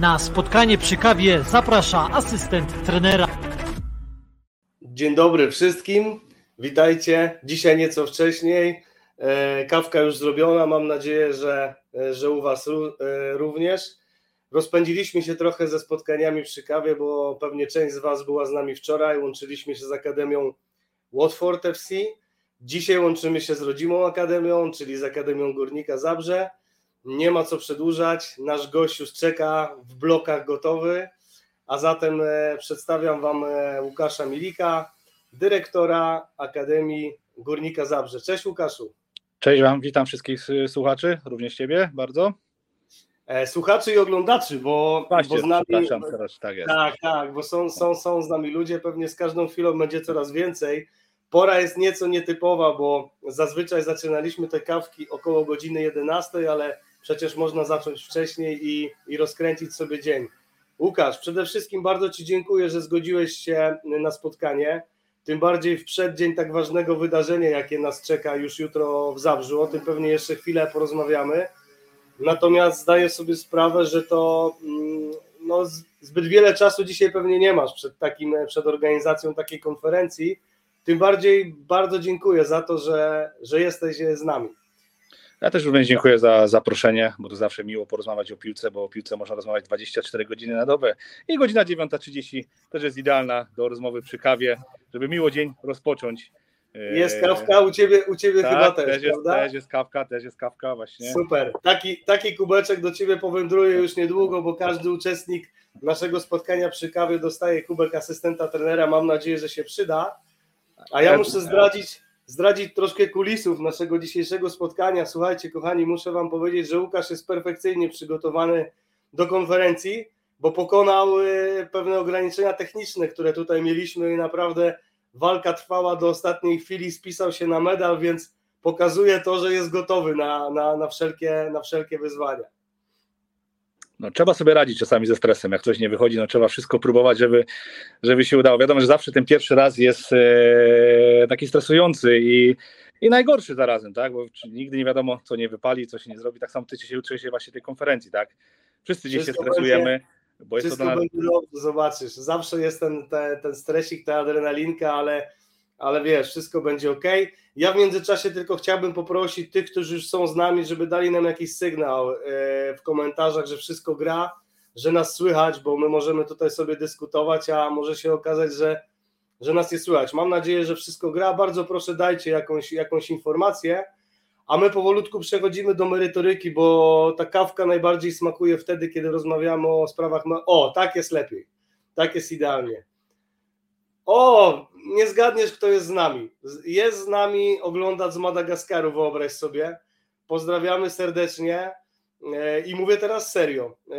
Na spotkanie przy kawie zaprasza asystent trenera. Dzień dobry wszystkim. Witajcie. Dzisiaj nieco wcześniej. E, kawka już zrobiona. Mam nadzieję, że, e, że u Was e, również. Rozpędziliśmy się trochę ze spotkaniami przy kawie, bo pewnie część z Was była z nami wczoraj. Łączyliśmy się z Akademią Watford FC. Dzisiaj łączymy się z Rodzimą Akademią, czyli z Akademią Górnika Zabrze. Nie ma co przedłużać. Nasz gość już czeka w blokach gotowy. A zatem przedstawiam Wam Łukasza Milika, dyrektora Akademii Górnika Zabrze. Cześć Łukaszu. Cześć Wam, witam wszystkich słuchaczy, również Ciebie bardzo. E, słuchaczy i oglądaczy, bo, Właśnie, bo z nami. teraz, tak jest. Tak, tak, bo są, są, są z nami ludzie, pewnie z każdą chwilą będzie coraz więcej. Pora jest nieco nietypowa, bo zazwyczaj zaczynaliśmy te kawki około godziny 11, ale przecież można zacząć wcześniej i, i rozkręcić sobie dzień. Łukasz, przede wszystkim bardzo Ci dziękuję, że zgodziłeś się na spotkanie tym bardziej w przeddzień tak ważnego wydarzenia, jakie nas czeka już jutro w Zabrzu. O tym pewnie jeszcze chwilę porozmawiamy. Natomiast zdaję sobie sprawę, że to mm, no, zbyt wiele czasu dzisiaj pewnie nie masz przed, takim, przed organizacją takiej konferencji. Tym bardziej bardzo dziękuję za to, że, że jesteś z nami. Ja też również dziękuję za zaproszenie, bo to zawsze miło porozmawiać o piłce, bo o piłce można rozmawiać 24 godziny na dobę i godzina 9.30 też jest idealna do rozmowy przy kawie, żeby miło dzień rozpocząć. Jest kawka u ciebie, u ciebie tak, chyba też, też jest, prawda? Też jest kawka, też jest kawka właśnie. Super. Taki, taki kubeczek do ciebie powędruje już niedługo, bo każdy uczestnik naszego spotkania przy kawie dostaje kubek asystenta trenera. Mam nadzieję, że się przyda. A ja muszę zdradzić, zdradzić troszkę kulisów naszego dzisiejszego spotkania. Słuchajcie, kochani, muszę Wam powiedzieć, że Łukasz jest perfekcyjnie przygotowany do konferencji, bo pokonał y, pewne ograniczenia techniczne, które tutaj mieliśmy i naprawdę walka trwała do ostatniej chwili, spisał się na medal, więc pokazuje to, że jest gotowy na, na, na, wszelkie, na wszelkie wyzwania. No, trzeba sobie radzić czasami ze stresem. Jak coś nie wychodzi, no trzeba wszystko próbować, żeby, żeby się udało. Wiadomo, że zawsze ten pierwszy raz jest e, taki stresujący i, i najgorszy zarazem, tak? Bo nigdy nie wiadomo, co nie wypali, co się nie zrobi. Tak samo ty się uczyłeś właśnie tej konferencji, tak? Wszyscy gdzieś się stresujemy. Będzie, bo jest wszystko to na... będzie dobrze, zobaczysz. Zawsze jest ten, ten, ten stresik, ta adrenalinka, ale, ale wiesz, wszystko będzie ok. Ja w międzyczasie tylko chciałbym poprosić tych, którzy już są z nami, żeby dali nam jakiś sygnał e, w komentarzach, że wszystko gra, że nas słychać, bo my możemy tutaj sobie dyskutować, a może się okazać, że, że nas nie słychać. Mam nadzieję, że wszystko gra. Bardzo proszę, dajcie jakąś, jakąś informację. A my powolutku przechodzimy do merytoryki, bo ta kawka najbardziej smakuje wtedy, kiedy rozmawiamy o sprawach. O, tak jest lepiej. Tak jest idealnie. O, nie zgadniesz, kto jest z nami. Jest z nami oglądać z Madagaskaru, wyobraź sobie. Pozdrawiamy serdecznie. E, I mówię teraz serio. E,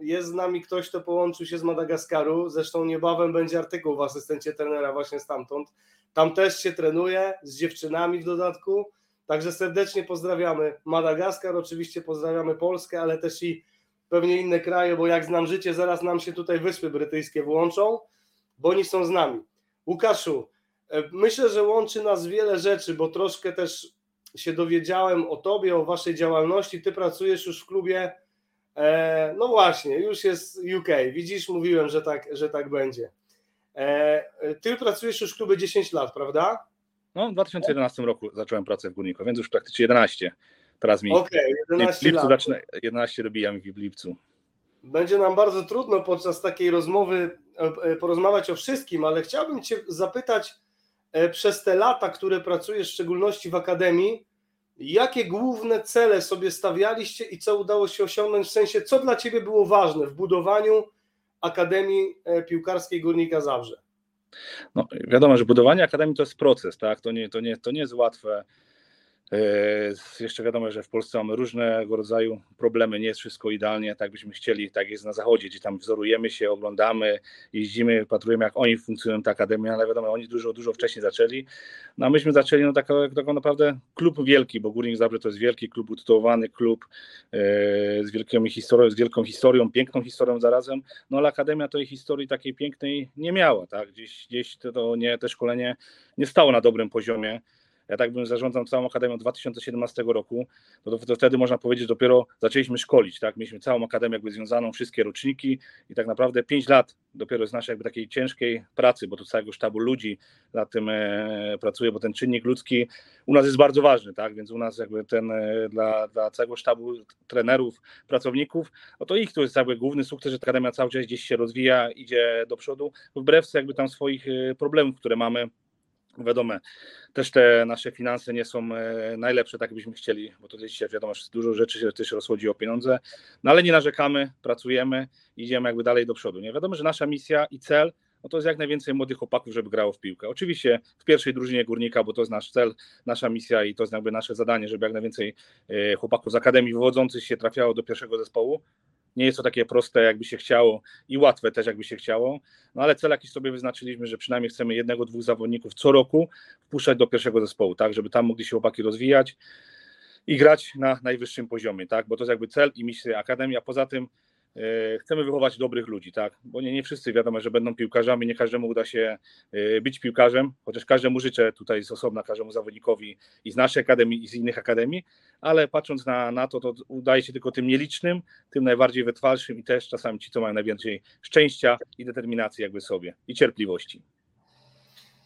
jest z nami ktoś, kto połączył się z Madagaskaru. Zresztą niebawem będzie artykuł w asystencie trenera właśnie stamtąd. Tam też się trenuje z dziewczynami w dodatku. Także serdecznie pozdrawiamy Madagaskar, oczywiście pozdrawiamy Polskę, ale też i pewnie inne kraje, bo jak znam życie, zaraz nam się tutaj Wyspy Brytyjskie włączą, bo oni są z nami. Łukaszu, e, myślę, że łączy nas wiele rzeczy, bo troszkę też się dowiedziałem o tobie, o waszej działalności. Ty pracujesz już w klubie, e, no właśnie, już jest UK. Widzisz, mówiłem, że tak, że tak będzie. E, ty pracujesz już w klubie 10 lat, prawda? No, w 2011 roku zacząłem pracę w Górniku, więc już praktycznie 11. Teraz mi okay, 11 w lipcu lat. 11 dobijam w lipcu. Będzie nam bardzo trudno podczas takiej rozmowy e, e, porozmawiać o wszystkim, ale chciałbym Cię zapytać e, przez te lata, które pracujesz, w szczególności w Akademii, jakie główne cele sobie stawialiście i co udało się osiągnąć, w sensie co dla Ciebie było ważne w budowaniu Akademii Piłkarskiej Górnika Zabrze? No, wiadomo, że budowanie akademii to jest proces, tak? To nie, to nie, to nie jest łatwe. E, jeszcze wiadomo, że w Polsce mamy różnego rodzaju problemy, nie jest wszystko idealnie, tak byśmy chcieli, tak jest na zachodzie, gdzie tam wzorujemy się, oglądamy, jeździmy, patrujemy jak oni funkcjonują, ta akademia, ale wiadomo, oni dużo, dużo wcześniej zaczęli. No a myśmy zaczęli no taką, taką naprawdę klub wielki, bo Górnik Zabrze to jest wielki klub, utytułowany klub e, z, wielką historią, z wielką historią, piękną historią zarazem, no ale akademia tej historii takiej pięknej nie miała, tak? Gdzieś, gdzieś to, to nie, te szkolenie nie stało na dobrym poziomie. Ja tak bym zarządzał całą Akademią od 2017 roku, to, to, to wtedy można powiedzieć, dopiero zaczęliśmy szkolić, tak? Mieliśmy całą Akademię jakby związaną, wszystkie roczniki i tak naprawdę 5 lat dopiero z naszej jakby takiej ciężkiej pracy, bo tu całego sztabu ludzi nad tym e, pracuje, bo ten czynnik ludzki u nas jest bardzo ważny, tak? Więc u nas jakby ten e, dla, dla całego sztabu trenerów, pracowników, no to ich to jest jakby główny sukces, że Akademia cały czas gdzieś się rozwija, idzie do przodu, wbrew jakby tam swoich e, problemów, które mamy Wiadomo, też te nasze finanse nie są e, najlepsze, tak byśmy chcieli, bo tutaj dzisiaj wiadomo, że dużo rzeczy się też rozchodzi o pieniądze, no ale nie narzekamy, pracujemy, idziemy jakby dalej do przodu. Nie wiadomo, że nasza misja i cel no to jest jak najwięcej młodych chłopaków, żeby grało w piłkę. Oczywiście w pierwszej drużynie górnika, bo to jest nasz cel, nasza misja i to jest jakby nasze zadanie, żeby jak najwięcej e, chłopaków z akademii wywodzących się trafiało do pierwszego zespołu. Nie jest to takie proste, jakby się chciało i łatwe też, jakby się chciało, no ale cel jakiś sobie wyznaczyliśmy, że przynajmniej chcemy jednego, dwóch zawodników co roku wpuszczać do pierwszego zespołu, tak, żeby tam mogli się chłopaki rozwijać i grać na najwyższym poziomie, tak, bo to jest jakby cel i misja Akademii, a poza tym chcemy wychować dobrych ludzi, tak? Bo nie, nie wszyscy wiadomo, że będą piłkarzami, nie każdemu uda się e, być piłkarzem, chociaż każdemu życzę tutaj z osobna, każdemu zawodnikowi i z naszej akademii, i z innych akademii, ale patrząc na, na to, to udaje się tylko tym nielicznym, tym najbardziej wytrwalszym i też czasami ci, co mają najwięcej szczęścia i determinacji jakby sobie i cierpliwości.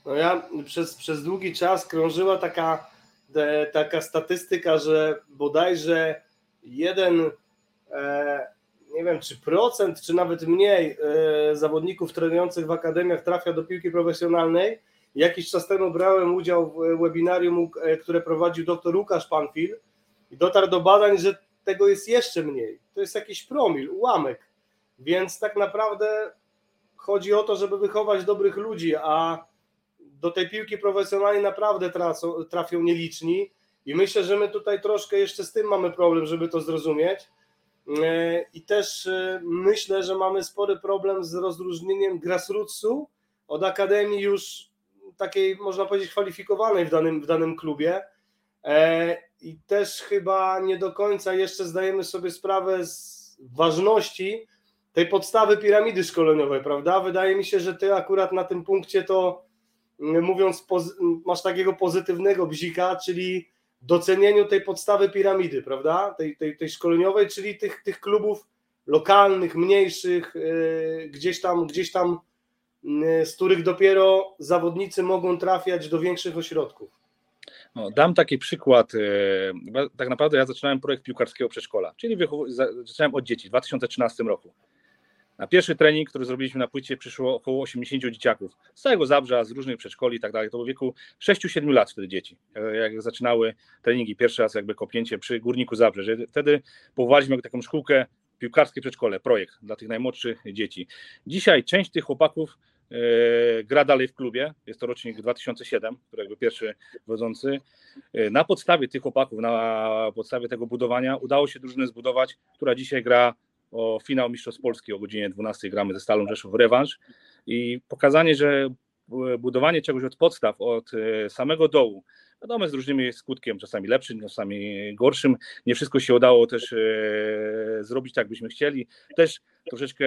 No ja przez, przez długi czas krążyła taka, taka statystyka, że bodajże jeden e, nie wiem, czy procent, czy nawet mniej e, zawodników trenujących w akademiach trafia do piłki profesjonalnej. Jakiś czas temu brałem udział w webinarium, e, które prowadził dr Łukasz Panfil i dotarł do badań, że tego jest jeszcze mniej. To jest jakiś promil, ułamek. Więc tak naprawdę chodzi o to, żeby wychować dobrych ludzi, a do tej piłki profesjonalnej naprawdę trafią, nieliczni. I myślę, że my tutaj troszkę jeszcze z tym mamy problem, żeby to zrozumieć E, I też e, myślę, że mamy spory problem z rozróżnieniem grassrootsu od akademii już takiej, można powiedzieć, kwalifikowanej w danym, w danym klubie. E, I też chyba nie do końca jeszcze zdajemy sobie sprawę z ważności tej podstawy piramidy szkoleniowej, prawda? Wydaje mi się, że ty akurat na tym punkcie to mówiąc, masz takiego pozytywnego bzika, czyli docenieniu tej podstawy piramidy, prawda? Tej, tej, tej szkoleniowej, czyli tych, tych klubów lokalnych, mniejszych, yy, gdzieś tam, gdzieś tam, yy, z których dopiero zawodnicy mogą trafiać do większych ośrodków. No, dam taki przykład. Yy, tak naprawdę ja zaczynałem projekt piłkarskiego przedszkola, czyli zaczynałem od dzieci w 2013 roku. Na pierwszy trening, który zrobiliśmy na płycie, przyszło około 80 dzieciaków z całego Zabrza, z różnych przedszkoli i tak dalej. To było w wieku 6-7 lat wtedy dzieci, jak zaczynały treningi, pierwszy raz jakby kopnięcie przy Górniku Zabrze. Wtedy powołaliśmy taką szkółkę piłkarskie przedszkole, projekt dla tych najmłodszych dzieci. Dzisiaj część tych chłopaków e, gra dalej w klubie, jest to rocznik 2007, który jakby pierwszy wodzący. E, na podstawie tych chłopaków, na podstawie tego budowania udało się drużynę zbudować, która dzisiaj gra o finał Mistrzostw Polski o godzinie 12 gramy ze Stalą Rzeszów rewanż. I pokazanie, że budowanie czegoś od podstaw, od e, samego dołu, wiadomo z różnymi skutkiem, czasami lepszym, czasami gorszym, nie wszystko się udało też e, zrobić tak, byśmy chcieli, też troszeczkę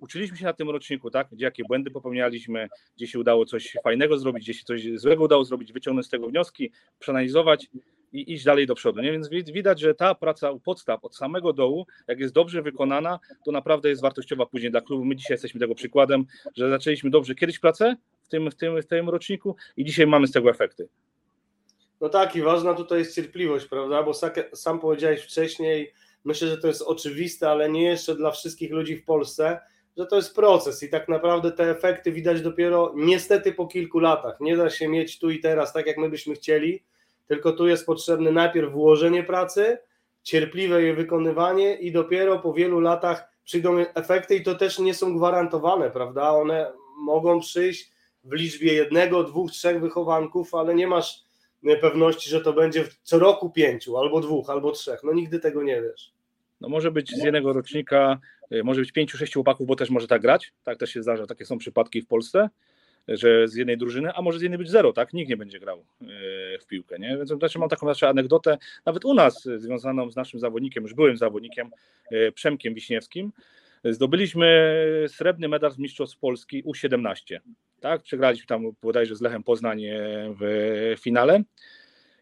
uczyliśmy się na tym roczniku, tak, gdzie jakie błędy popełnialiśmy, gdzie się udało coś fajnego zrobić, gdzie się coś złego udało zrobić, wyciągnąć z tego wnioski, przeanalizować i iść dalej do przodu. Nie? Więc widać, że ta praca u podstaw od samego dołu, jak jest dobrze wykonana, to naprawdę jest wartościowa później dla klubu. My dzisiaj jesteśmy tego przykładem, że zaczęliśmy dobrze kiedyś pracę w tym, w tym, w tym roczniku i dzisiaj mamy z tego efekty. No tak, i ważna tutaj jest cierpliwość, prawda? Bo sam powiedziałeś wcześniej, myślę, że to jest oczywiste, ale nie jeszcze dla wszystkich ludzi w Polsce, że to jest proces i tak naprawdę te efekty widać dopiero niestety po kilku latach. Nie da się mieć tu i teraz tak, jak my byśmy chcieli tylko tu jest potrzebne najpierw włożenie pracy, cierpliwe jej wykonywanie i dopiero po wielu latach przyjdą efekty i to też nie są gwarantowane, prawda? One mogą przyjść w liczbie jednego, dwóch, trzech wychowanków, ale nie masz pewności, że to będzie co roku pięciu, albo dwóch, albo trzech. No nigdy tego nie wiesz. No może być z jednego rocznika, y, może być pięciu, sześciu chłopaków, bo też może tak grać. Tak też się zdarza, takie są przypadki w Polsce że z jednej drużyny, a może z jednej być zero, tak? Nikt nie będzie grał e, w piłkę, nie? Więc znaczy mam taką znaczy anegdotę, nawet u nas związaną z naszym zawodnikiem, już byłym zawodnikiem, e, Przemkiem Wiśniewskim, zdobyliśmy srebrny medal z Mistrzostw Polski U17, tak? Przegraliśmy tam bodajże z Lechem Poznań e, w finale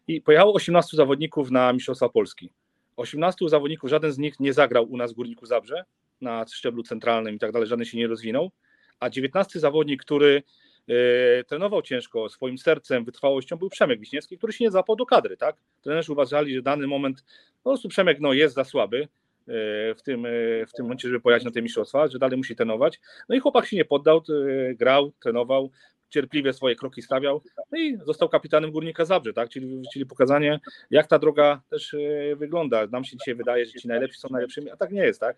i pojechało 18 zawodników na Mistrzostwa Polski. 18 zawodników, żaden z nich nie zagrał u nas w Górniku Zabrze na szczeblu centralnym i tak dalej, żaden się nie rozwinął, a 19 zawodnik, który e, trenował ciężko, swoim sercem, wytrwałością, był Przemek Wiśniewski, który się nie zapał do kadry, tak? Trenerzy uważali, że dany moment, po prostu Przemek no, jest za słaby, w tym, w tym momencie, żeby pojechać na te mistrzostwa, że dalej musi trenować. No i chłopak się nie poddał, grał, trenował, cierpliwie swoje kroki stawiał, no i został kapitanem Górnika Zabrze, tak? czyli, czyli pokazanie, jak ta droga też e, wygląda. Nam się dzisiaj wydaje, że ci najlepsi są najlepszymi, a tak nie jest, tak?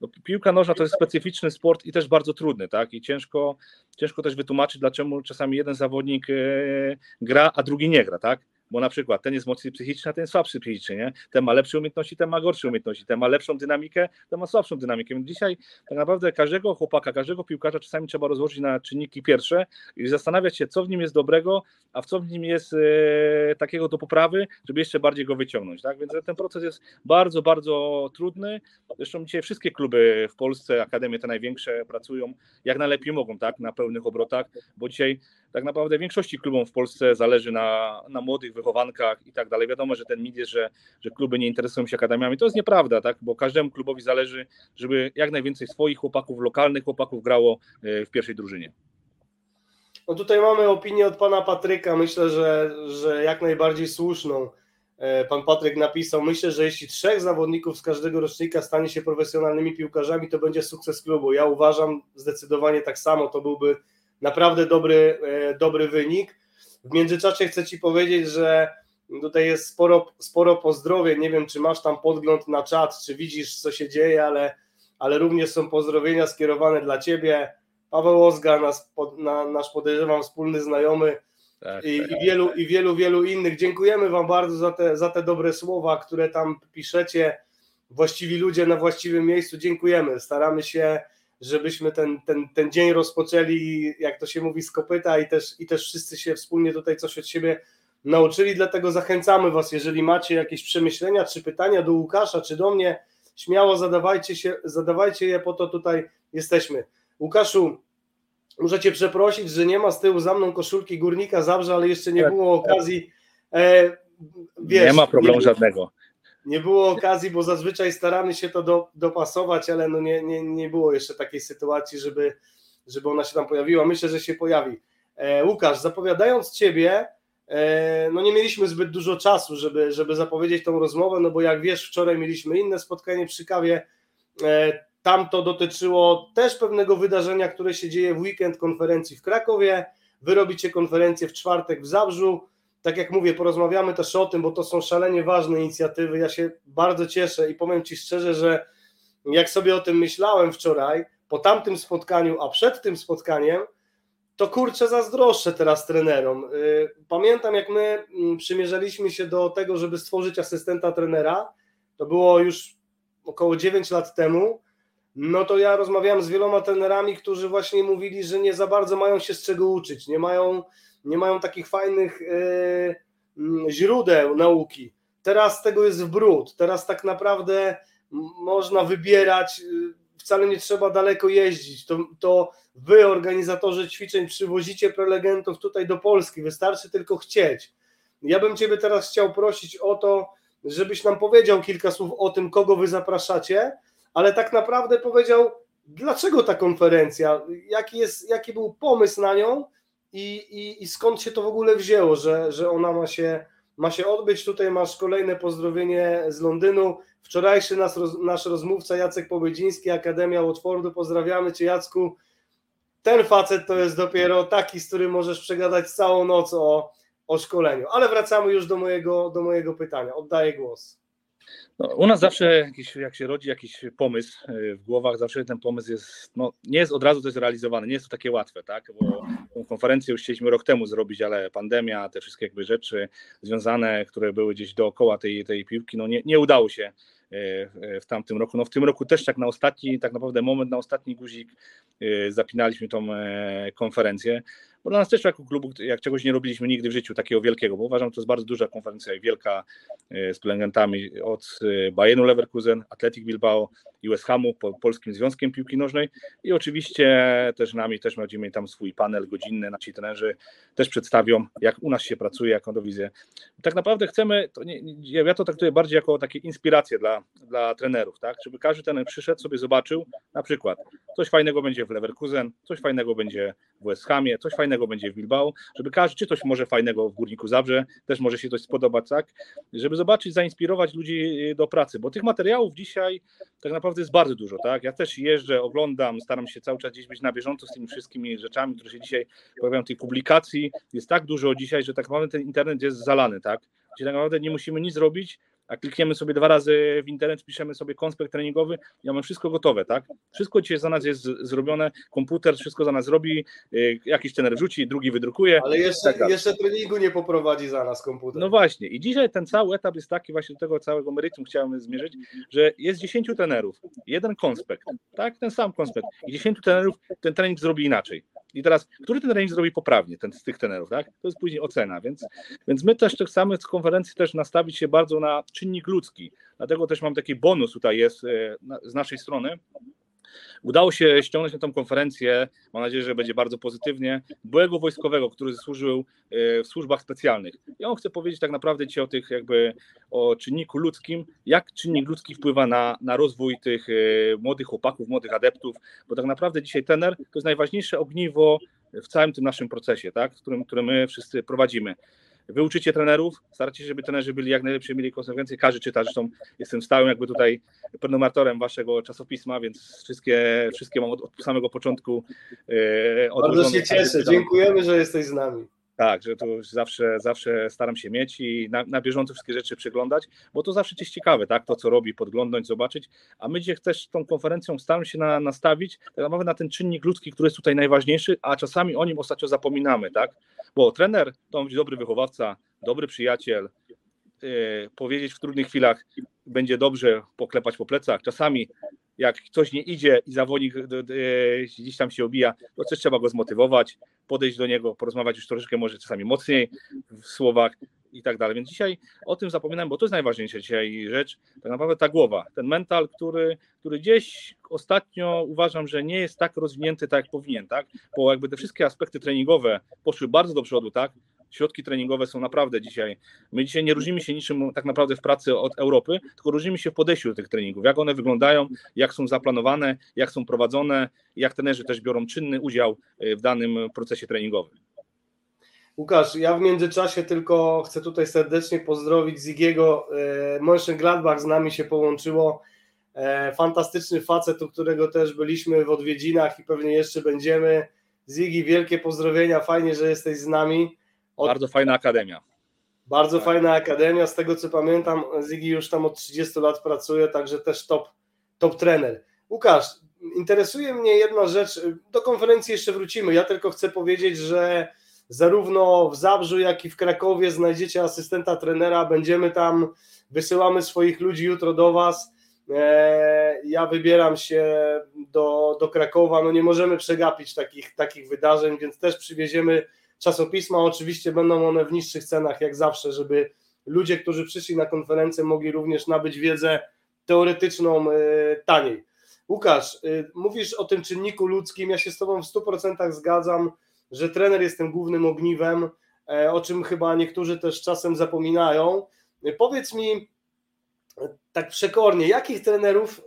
No, piłka nożna to jest specyficzny sport i też bardzo trudny, tak? I ciężko, ciężko też wytłumaczyć, dlaczego czasami jeden zawodnik e, gra, a drugi nie gra, tak? Bo na przykład ten jest mocniej psychiczny, a ten jest słabszy psychicznie, nie? Ten ma lepsze umiejętności, ten ma gorsze umiejętności, ten ma lepszą dynamikę, ten ma słabszą dynamikę. Więc dzisiaj tak naprawdę każdego chłopaka, każdego piłkarza czasami trzeba rozłożyć na czynniki pierwsze i zastanawiać się, co w nim jest dobrego, a w co w nim jest e, takiego do poprawy, żeby jeszcze bardziej go wyciągnąć, tak? Więc ten proces jest bardzo, bardzo trudny. Zresztą dzisiaj wszystkie kluby w Polsce, akademie te największe pracują jak najlepiej mogą, tak? Na pełnych obrotach, bo dzisiaj tak naprawdę większości klubom w Polsce zależy na, na młodych wychowankach i tak dalej. Wiadomo, że ten mit jest, że, że kluby nie interesują się akademiami. To jest nieprawda, tak? bo każdemu klubowi zależy, żeby jak najwięcej swoich chłopaków, lokalnych chłopaków grało e, w pierwszej drużynie. No tutaj mamy opinię od pana Patryka, myślę, że, że jak najbardziej słuszną. E, pan Patryk napisał, myślę, że jeśli trzech zawodników z każdego rocznika stanie się profesjonalnymi piłkarzami, to będzie sukces klubu. Ja uważam zdecydowanie tak samo, to byłby naprawdę dobry, e, dobry wynik. W międzyczasie chcę Ci powiedzieć, że tutaj jest sporo, sporo pozdrowień. Nie wiem, czy masz tam podgląd na czat, czy widzisz, co się dzieje, ale, ale również są pozdrowienia skierowane dla Ciebie. Paweł Ozga, nas, na, nasz podejrzewam wspólny znajomy tak, i, tak, i, wielu, tak. i wielu, wielu innych. Dziękujemy Wam bardzo za te, za te dobre słowa, które tam piszecie. Właściwi ludzie na właściwym miejscu. Dziękujemy. Staramy się żebyśmy ten, ten, ten dzień rozpoczęli, jak to się mówi, z kopyta i też, i też wszyscy się wspólnie tutaj coś od siebie nauczyli, dlatego zachęcamy Was, jeżeli macie jakieś przemyślenia czy pytania do Łukasza czy do mnie, śmiało zadawajcie, się, zadawajcie je, po to tutaj jesteśmy. Łukaszu, muszę Cię przeprosić, że nie ma z tyłu za mną koszulki Górnika Zabrze, ale jeszcze nie tak, było okazji. E, wiesz, nie ma problemu nie, żadnego nie było okazji, bo zazwyczaj staramy się to do, dopasować, ale no nie, nie, nie było jeszcze takiej sytuacji, żeby, żeby ona się tam pojawiła. Myślę, że się pojawi. E, Łukasz, zapowiadając Ciebie, e, no nie mieliśmy zbyt dużo czasu, żeby, żeby zapowiedzieć tą rozmowę, no bo jak wiesz, wczoraj mieliśmy inne spotkanie przy kawie, e, tam to dotyczyło też pewnego wydarzenia, które się dzieje w weekend konferencji w Krakowie, wy robicie konferencję w czwartek w Zabrzu, tak jak mówię, porozmawiamy też o tym, bo to są szalenie ważne inicjatywy. Ja się bardzo cieszę i powiem Ci szczerze, że jak sobie o tym myślałem wczoraj, po tamtym spotkaniu, a przed tym spotkaniem, to kurczę zazdroszczę teraz trenerom. Y, pamiętam, jak my mm, przymierzaliśmy się do tego, żeby stworzyć asystenta trenera, to było już około 9 lat temu, no to ja rozmawiałem z wieloma trenerami, którzy właśnie mówili, że nie za bardzo mają się z czego uczyć, nie mają nie mają takich fajnych e, mm, źródeł nauki. Teraz tego jest w brud. Teraz tak naprawdę można wybierać, y, wcale nie trzeba daleko jeździć. To, to wy, organizatorzy ćwiczeń, przywozicie prelegentów tutaj do Polski. Wystarczy tylko chcieć. Ja bym Ciebie teraz chciał prosić o to, żebyś nam powiedział kilka słów o tym, kogo wy zapraszacie, ale tak naprawdę powiedział, dlaczego ta konferencja, jaki, jest, jaki był pomysł na nią i, i, i skąd się to w ogóle wzięło, że, że ona ma się, ma się odbyć. Tutaj masz kolejne pozdrowienie z Londynu. Wczorajszy nasz, nasz rozmówca Jacek Pobydziński, Akademia Watfordu. Pozdrawiamy Cię Jacku. Ten facet to jest dopiero taki, z którym możesz przegadać całą noc o, o szkoleniu. Ale wracamy już do mojego, do mojego pytania. Oddaję głos. No, u nas zawsze, jakiś, jak się rodzi jakiś pomysł e, w głowach, zawsze ten pomysł jest, no, nie jest od razu to jest realizowany, nie jest to takie łatwe, tak? Bo tą konferencję już chcieliśmy rok temu zrobić, ale pandemia, te wszystkie jakby rzeczy związane, które były gdzieś dookoła tej, tej piłki, no nie, nie udało się e, w tamtym roku. No w tym roku też tak na ostatni, tak naprawdę moment, na ostatni guzik e, zapinaliśmy tą konferencję. Bo dla nas też jako klubu, jak czegoś nie robiliśmy nigdy w życiu takiego wielkiego, bo uważam, że to jest bardzo duża konferencja i wielka z prelegentami od Bayernu Leverkusen, Athletic Bilbao i West Hamu, Polskim Związkiem Piłki Nożnej i oczywiście też nami też będziemy tam swój panel godzinny, nasi trenerzy też przedstawią, jak u nas się pracuje, jaką to wizję. Tak naprawdę chcemy, to nie, ja to traktuję bardziej jako takie inspiracje dla, dla trenerów, tak, żeby każdy trener przyszedł, sobie zobaczył, na przykład coś fajnego będzie w Leverkusen, coś fajnego będzie w West Hamie, coś fajnego będzie w Bilbao, żeby każdy, czy coś może fajnego w Górniku Zabrze, też może się coś spodobać, tak, żeby zobaczyć, zainspirować ludzi do pracy, bo tych materiałów dzisiaj tak naprawdę jest bardzo dużo, tak, ja też jeżdżę, oglądam, staram się cały czas gdzieś być na bieżąco z tymi wszystkimi rzeczami, które się dzisiaj pojawiają, tych publikacji. Jest tak dużo dzisiaj, że tak naprawdę ten internet jest zalany, tak, gdzie tak naprawdę nie musimy nic zrobić, a klikniemy sobie dwa razy w internet, piszemy sobie konspekt treningowy, ja mam wszystko gotowe, tak? Wszystko dzisiaj za nas jest zrobione, komputer wszystko za nas robi, y, jakiś trener wrzuci, drugi wydrukuje. Ale jeszcze, tak jeszcze treningu nie poprowadzi za nas komputer. No właśnie i dzisiaj ten cały etap jest taki, właśnie do tego całego meritum chciałem zmierzyć, że jest 10 trenerów, jeden konspekt, tak? Ten sam konspekt i 10 trenerów ten trening zrobi inaczej. I teraz, który ten trening zrobi poprawnie, ten z tych trenerów, tak? To jest później ocena, więc, więc my też tak samo z konferencji też nastawić się bardzo na czynnik ludzki. Dlatego też mam taki bonus tutaj jest e, z naszej strony. Udało się ściągnąć na tę konferencję, mam nadzieję, że będzie bardzo pozytywnie, byłego wojskowego, który służył e, w służbach specjalnych. I on chce powiedzieć tak naprawdę ci o tych jakby o czynniku ludzkim, jak czynnik ludzki wpływa na, na rozwój tych e, młodych chłopaków, młodych adeptów, bo tak naprawdę dzisiaj tener to jest najważniejsze ogniwo w całym tym naszym procesie, tak, którym, który my wszyscy prowadzimy. Wy uczycie trenerów, staracie się, żeby trenerzy byli jak najlepsi, mieli konsekwencje. Każdy czyta, zresztą jestem stałym jakby tutaj prenumeratorem waszego czasopisma, więc wszystkie, wszystkie mam od, od samego początku. E, Bardzo się cieszę, dziękujemy, że jesteś z nami. Tak, że to zawsze, zawsze staram się mieć i na, na bieżąco wszystkie rzeczy przeglądać, bo to zawsze jest ciekawe, tak, to co robi, podglądać, zobaczyć, a my dzisiaj też tą konferencją staramy się na, nastawić tak naprawdę na ten czynnik ludzki, który jest tutaj najważniejszy, a czasami o nim ostatnio zapominamy, tak, bo trener to być dobry wychowawca, dobry przyjaciel, yy, powiedzieć w trudnych chwilach będzie dobrze poklepać po plecach, czasami jak coś nie idzie i zawodnik gdzieś tam się obija, to też trzeba go zmotywować, podejść do niego, porozmawiać już troszeczkę może czasami mocniej w słowach i tak dalej. Więc dzisiaj o tym zapominam, bo to jest najważniejsza dzisiaj rzecz, tak naprawdę ta głowa, ten mental, który, który gdzieś ostatnio uważam, że nie jest tak rozwinięty, tak jak powinien, tak? Bo jakby te wszystkie aspekty treningowe poszły bardzo do przodu, tak? Środki treningowe są naprawdę dzisiaj. My dzisiaj nie różnimy się niczym tak naprawdę w pracy od Europy, tylko różnimy się w podejściu do tych treningów, jak one wyglądają, jak są zaplanowane, jak są prowadzone, jak trenerzy też biorą czynny udział e, w danym procesie treningowym. Łukasz, ja w międzyczasie tylko chcę tutaj serdecznie pozdrowić Zigiego. E, Mönchengladbach z nami się połączyło. E, fantastyczny facet, u którego też byliśmy w odwiedzinach i pewnie jeszcze będziemy. Zigi, wielkie pozdrowienia, fajnie, że jesteś z nami. Od... Bardzo fajna akademia. Bardzo tak. fajna akademia, z tego co pamiętam, Zigi już tam od 30 lat pracuje, także też top, top trener. Łukasz, interesuje mnie jedna rzecz, do konferencji jeszcze wrócimy, ja tylko chcę powiedzieć, że zarówno w Zabrzu, jak i w Krakowie znajdziecie asystenta trenera, będziemy tam, wysyłamy swoich ludzi jutro do Was, e, ja wybieram się do, do Krakowa, no nie możemy przegapić takich, takich wydarzeń, więc też przywieziemy czasopisma. Oczywiście będą one w niższych cenach, jak zawsze, żeby ludzie, którzy przyszli na konferencję, mogli również nabyć wiedzę teoretyczną e, taniej. Łukasz, e, mówisz o tym czynniku ludzkim. Ja się z Tobą w 100% zgadzam, że trener jest tym głównym ogniwem, e, o czym chyba niektórzy też czasem zapominają. Powiedz mi tak przekornie, jakich trenerów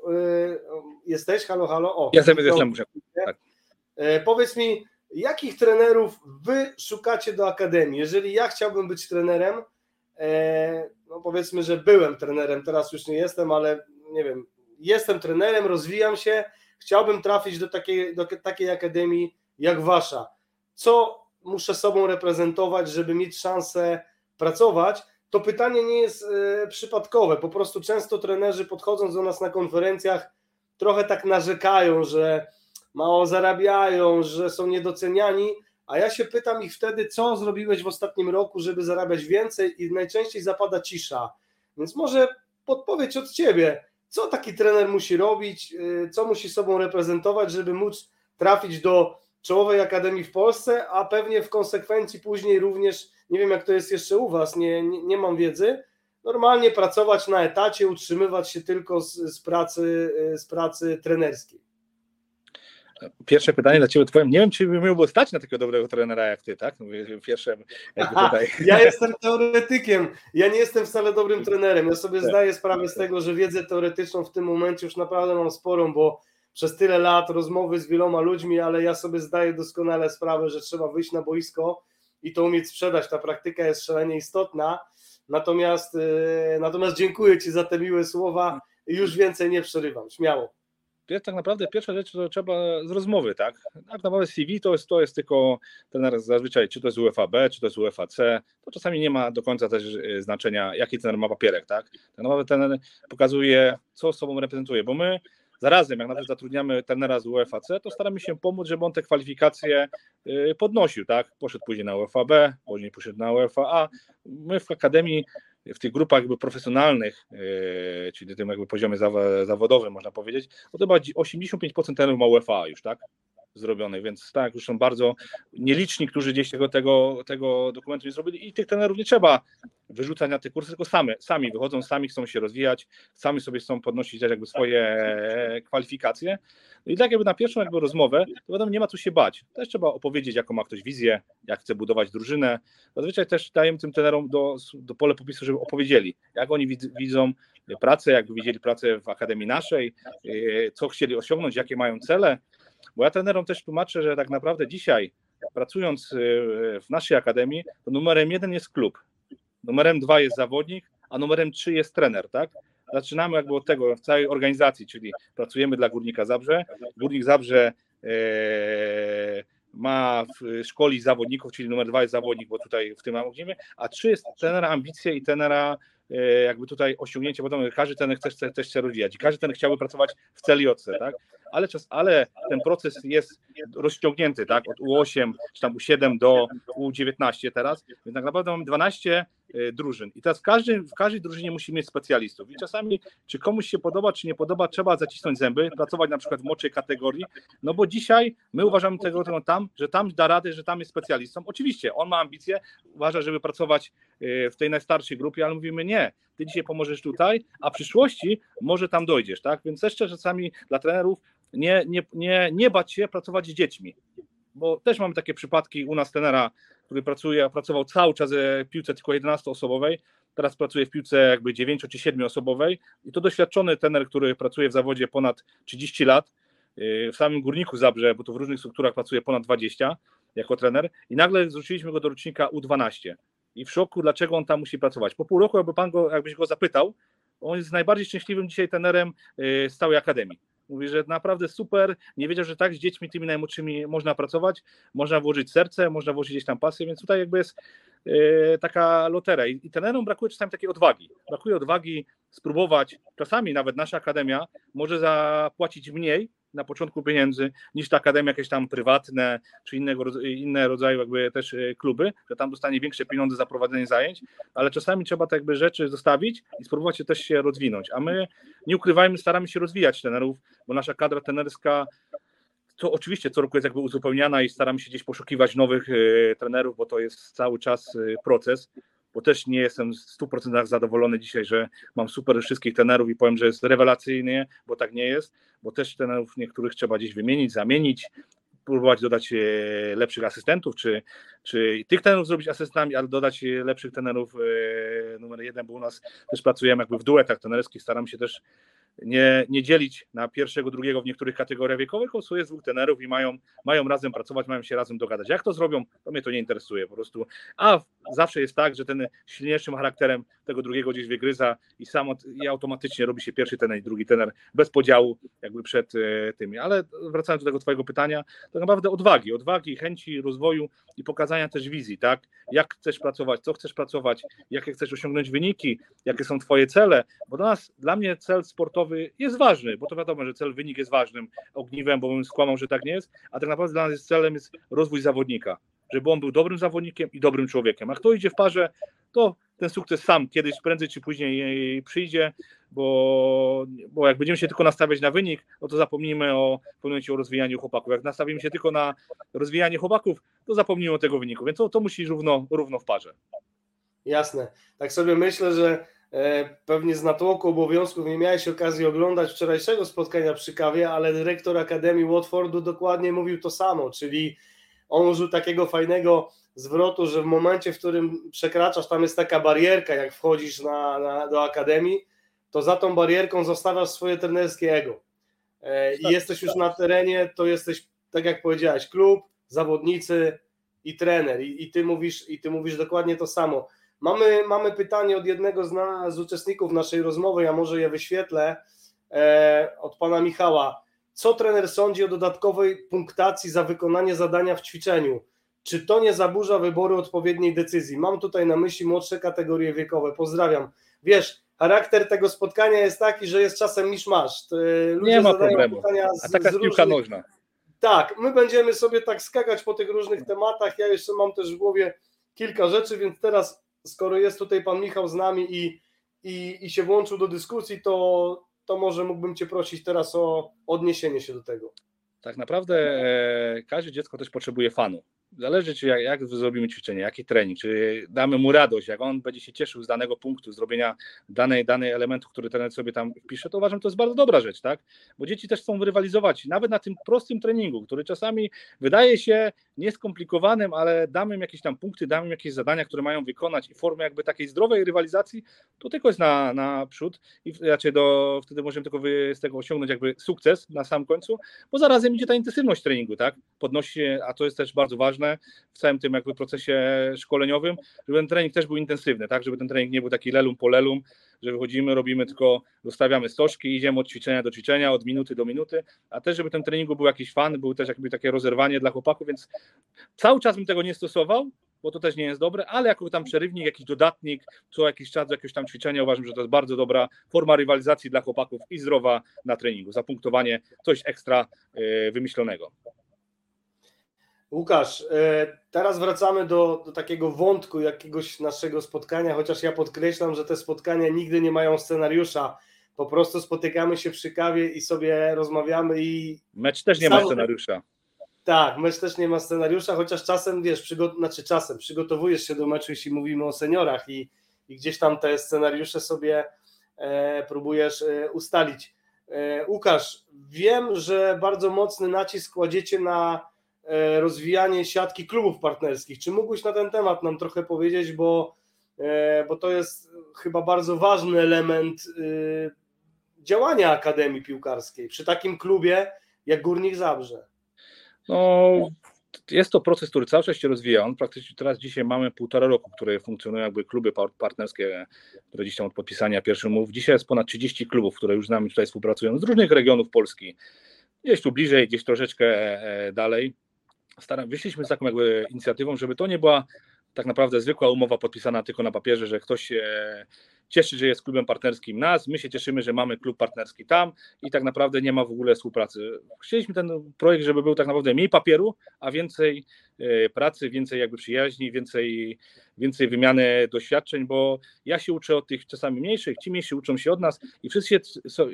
jesteś? Halo, halo. O, ja sobie jestem. Tak. Powiedz mi, jakich trenerów wy szukacie do akademii? Jeżeli ja chciałbym być trenerem, e, no powiedzmy, że byłem trenerem, teraz już nie jestem, ale nie wiem, jestem trenerem, rozwijam się, chciałbym trafić do takiej, do takiej akademii jak wasza. Co muszę sobą reprezentować, żeby mieć szansę pracować? To pytanie nie jest e, przypadkowe. Po prostu często trenerzy podchodząc do nas na konferencjach trochę tak narzekają, że mało zarabiają, że są niedoceniani, a ja się pytam ich wtedy, co zrobiłeś w ostatnim roku, żeby zarabiać więcej i najczęściej zapada cisza. Więc może podpowiedź od Ciebie, co taki trener musi robić, y, co musi sobą reprezentować, żeby móc trafić do czołowej akademii w Polsce, a pewnie w konsekwencji później również, nie wiem jak to jest jeszcze u Was, nie, nie, nie mam wiedzy, normalnie pracować na etacie, utrzymywać się tylko z, z pracy, z pracy trenerskiej. Pierwsze pytanie dla Ciebie, powiem, nie wiem, czy by było stać na takiego dobrego trenera jak Ty, tak? Pierwsze tutaj. Ja jestem teoretykiem, ja nie jestem wcale dobrym trenerem, ja sobie tak. zdaję sprawę z tego, że wiedzę teoretyczną w tym momencie już naprawdę mam sporą, bo przez tyle lat rozmowy z wieloma ludźmi, ale ja sobie zdaję doskonale sprawę, że trzeba wyjść na boisko i to umieć sprzedać, ta praktyka jest szalenie istotna, natomiast, e, natomiast dziękuję Ci za te miłe słowa, już więcej nie przerywam, śmiało tak naprawdę pierwsza rzecz to trzeba z rozmowy, tak? Tak naprawdę CV to jest, to jest tylko trener zazwyczaj, czy to jest UFAB, czy to jest UFAC, to czasami nie ma do końca też e, znaczenia, jaki trener ma papierek, tak? Tak naprawdę trener pokazuje, co sobą reprezentuje, bo my zarazem, jak nawet zatrudniamy trenera z UFAC, to staramy się pomóc, żeby on te kwalifikacje e, podnosił, tak? Poszedł później na UFAB, później poszedł na UFA. My w Akademii w tych grupach jakby profesjonalnych, e, czyli tym jakby poziomie zawodowym można powiedzieć, to chyba 85% terenów ma UEFA już, tak? Zrobionych, więc tak, już są bardzo nieliczni, którzy gdzieś tego, tego, tego dokumentu nie zrobili i tych trenerów nie trzeba wyrzucać na te kursy, tylko same, sami wychodzą, sami chcą się rozwijać, sami sobie chcą podnosić jakby swoje kwalifikacje. No i tak jakby na pierwszą jakby rozmowę, to wiadomo, nie ma co się bać. Też trzeba opowiedzieć, jaką ma ktoś wizję, jak chce budować drużynę. Zazwyczaj też dajemy tym trenerom do, do pole popisu, żeby opowiedzieli, jak oni widzą pracę, jak widzieli pracę w Akademii naszej, e, co chcieli osiągnąć, jakie mają cele. Bo ja trenerom też tłumaczę, że tak naprawdę dzisiaj, pracując e, w naszej akademii, to numerem jeden jest klub, numerem dwa jest zawodnik, a numerem trzy jest trener, tak? Zaczynamy jakby od tego w całej organizacji, czyli pracujemy dla Górnika Zabrze. Górnik Zabrze e, ma w szkoli zawodników, czyli numer dwa jest zawodnik, bo tutaj w tym mówimy, a trzy jest trenera ambicje i tenera E, jakby tutaj osiągnięcie, bo każdy ten chce, też chce rozwijać i każdy ten chciałby pracować w celiotce, tak? Ale, czas, ale ten proces jest rozciągnięty, tak? Od U8 czy tam U7 do U19 teraz, więc tak naprawdę mamy 12 e, drużyn. I teraz w każdej, w każdej drużynie musi mieć specjalistów. I czasami, czy komuś się podoba, czy nie podoba, trzeba zacisnąć zęby, pracować na przykład w młodszej kategorii, no bo dzisiaj my uważamy tego, tego tam, że tam da radę, że tam jest specjalistą. Oczywiście, on ma ambicje, uważa, żeby pracować e, w tej najstarszej grupie, ale mówimy nie, ty dzisiaj pomożesz tutaj, a w przyszłości może tam dojdziesz, tak? Więc jeszcze czasami dla trenerów nie, nie, nie, nie bać się pracować z dziećmi, bo też mamy takie przypadki u nas trenera, który pracuje, pracował cały czas w piłce tylko 11-osobowej, teraz pracuje w piłce jakby 9 czy 7 osobowej i to doświadczony trener, który pracuje w zawodzie ponad 30 lat, yy, w samym Górniku Zabrze, bo to w różnych strukturach pracuje ponad 20 jako trener i nagle zrzuciliśmy go do rocznika U12 i w szoku, dlaczego on tam musi pracować. Po pół roku, jakby pan go, jakbyś go zapytał, on jest najbardziej szczęśliwym dzisiaj trenerem yy, z całej akademii. Mówi, że naprawdę super, nie wiedział, że tak z dziećmi tymi najmłodszymi można pracować, można włożyć serce, można włożyć gdzieś tam pasję, więc tutaj jakby jest yy, taka lotera. I, i trenerom brakuje czasami takiej odwagi. Brakuje odwagi spróbować, czasami nawet nasza akademia może zapłacić mniej, na początku pieniędzy niż ta akademia jakieś tam prywatne czy innego, inne rodzaju jakby też e, kluby, że tam dostanie większe pieniądze za prowadzenie zajęć, ale czasami trzeba tak jakby rzeczy zostawić i spróbować się też się rozwinąć, a my nie ukrywajmy, staramy się rozwijać trenerów, bo nasza kadra trenerska to oczywiście co roku jest jakby uzupełniana i staramy się gdzieś poszukiwać nowych y, trenerów, bo to jest cały czas y, proces bo też nie jestem w 100% zadowolony dzisiaj, że mam super wszystkich tenerów i powiem, że jest rewelacyjnie, bo tak nie jest, bo też tenerów niektórych trzeba gdzieś wymienić, zamienić, próbować dodać e, lepszych asystentów, czy, czy tych tenerów zrobić asystentami, ale dodać lepszych tenerów e, numer jeden, bo u nas też pracujemy jakby w duetach tenerskich, staram się też nie, nie dzielić na pierwszego, drugiego w niektórych kategoriach wiekowych, bo jest dwóch tenerów i mają, mają razem pracować, mają się razem dogadać. Jak to zrobią, to mnie to nie interesuje po prostu. A zawsze jest tak, że ten silniejszym charakterem tego drugiego gdzieś wygryza i samo i automatycznie robi się pierwszy tener i drugi tener bez podziału jakby przed e, tymi. Ale wracając do tego twojego pytania, to naprawdę odwagi, odwagi, chęci rozwoju i pokazania też wizji, tak? Jak chcesz pracować, co chcesz pracować, jakie chcesz osiągnąć wyniki, jakie są twoje cele, bo dla nas, dla mnie cel sportowy jest ważny, bo to wiadomo, że cel wynik jest ważnym ogniwem, bo bym skłamał, że tak nie jest, a tak naprawdę dla nas celem jest rozwój zawodnika żeby on był dobrym zawodnikiem i dobrym człowiekiem. A kto idzie w parze, to ten sukces sam kiedyś, prędzej czy później przyjdzie, bo, bo jak będziemy się tylko nastawiać na wynik, no to zapomnimy o, o rozwijaniu chłopaków. Jak nastawimy się tylko na rozwijanie chłopaków, to zapomnimy o tego wyniku, więc to, to musi równo, równo w parze. Jasne. Tak sobie myślę, że pewnie z natłoku obowiązków nie miałeś okazji oglądać wczorajszego spotkania przy kawie, ale dyrektor Akademii Watfordu dokładnie mówił to samo, czyli on użył takiego fajnego zwrotu, że w momencie, w którym przekraczasz, tam jest taka barierka, jak wchodzisz na, na do Akademii, to za tą barierką zostawiasz swoje trenerskie ego. E, I tak. jesteś już na terenie, to jesteś, tak jak powiedziałeś, klub, zawodnicy i trener. I, i, ty, mówisz, i ty mówisz dokładnie to samo. Mamy, mamy pytanie od jednego z, na, z uczestników naszej rozmowy, ja może je wyświetlę, e, od pana Michała. Co trener sądzi o dodatkowej punktacji za wykonanie zadania w ćwiczeniu? Czy to nie zaburza wyboru odpowiedniej decyzji? Mam tutaj na myśli młodsze kategorie wiekowe. Pozdrawiam. Wiesz, charakter tego spotkania jest taki, że jest czasem niż masz. Ludzie nie ma problemu. Z, A taka z piłka różnych... nożna. Tak, my będziemy sobie tak skakać po tych różnych tematach. Ja jeszcze mam też w głowie kilka rzeczy, więc teraz, skoro jest tutaj pan Michał z nami i, i, i się włączył do dyskusji, to, to może mógłbym Cię prosić teraz o odniesienie się do tego. Tak naprawdę e, każde dziecko też potrzebuje fanu zależy, czy jak, jak zrobimy ćwiczenie, jaki trening, czy damy mu radość, jak on będzie się cieszył z danego punktu, zrobienia danej, danej elementu, który trener sobie tam wpisze, to uważam, to jest bardzo dobra rzecz, tak? Bo dzieci też chcą rywalizować, nawet na tym prostym treningu, który czasami wydaje się nieskomplikowanym, ale damy im jakieś tam punkty, damy im jakieś zadania, które mają wykonać i w formie jakby takiej zdrowej rywalizacji, to tylko jest na, na przód i raczej do, wtedy możemy tylko z tego osiągnąć jakby sukces na sam końcu, bo zarazem idzie ta intensywność treningu, tak? Podnosi a to jest też bardzo ważne, w całym tym jakby procesie szkoleniowym, żeby ten trening też był intensywny, tak, żeby ten trening nie był taki lelum po lelum, że wychodzimy, robimy tylko, dostawiamy stożki, idziemy od ćwiczenia do ćwiczenia, od minuty do minuty, a też żeby ten treningu był jakiś fan, był też jakby takie rozerwanie dla chłopaków, więc cały czas bym tego nie stosował, bo to też nie jest dobre, ale jako tam przerywnik, jakiś dodatnik, co jakiś czas, jakieś tam ćwiczenia, uważam, że to jest bardzo dobra forma rywalizacji dla chłopaków i zdrowa na treningu, zapunktowanie, coś ekstra yy, wymyślonego. Łukasz, e, teraz wracamy do, do, takiego wątku jakiegoś naszego spotkania, chociaż ja podkreślam, że te spotkania nigdy nie mają scenariusza. Po prostu spotykamy się przy kawie i sobie rozmawiamy i. Mecz też nie ma scenariusza. Tak, mecz też nie ma scenariusza, chociaż czasem wiesz, przygo... znaczy czasem przygotowujesz się do meczu, jeśli mówimy o seniorach i, i gdzieś tam te scenariusze sobie e, próbujesz e, ustalić. E, Łukasz, wiem, że bardzo mocny nacisk kładziecie na rozwijanie siatki klubów partnerskich. Czy mógłbyś na ten temat nam trochę powiedzieć, bo, e, bo to jest chyba bardzo ważny element e, działania Akademii Piłkarskiej przy takim klubie jak Górnik Zabrze? No, jest to proces, który cały czas się rozwija. On praktycznie teraz dzisiaj mamy półtora roku, które funkcjonują jakby kluby partnerskie, które gdzieś tam od podpisania pierwszych umów. Dzisiaj jest ponad 30 klubów, które już z nami tutaj współpracują z różnych regionów Polski. Gdzieś tu bliżej, gdzieś troszeczkę dalej staram, wyszliśmy z taką jakby inicjatywą, żeby to nie była tak naprawdę zwykła umowa podpisana tylko na papierze, że ktoś się cieszy, że jest klubem partnerskim nas, my się cieszymy, że mamy klub partnerski tam i tak naprawdę nie ma w ogóle współpracy. Chcieliśmy ten projekt, żeby był tak naprawdę mniej papieru, a więcej pracy, więcej jakby przyjaźni, więcej, więcej wymiany doświadczeń, bo ja się uczę od tych czasami mniejszych, ci mniejsi uczą się od nas i wszyscy się,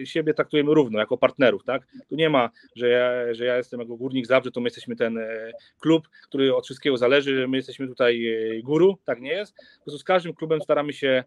siebie traktujemy równo, jako partnerów, tak? Tu nie ma, że ja, że ja jestem jako górnik Zabrze, to my jesteśmy ten e, klub, który od wszystkiego zależy, my jesteśmy tutaj e, guru, tak nie jest. Po prostu z każdym klubem staramy się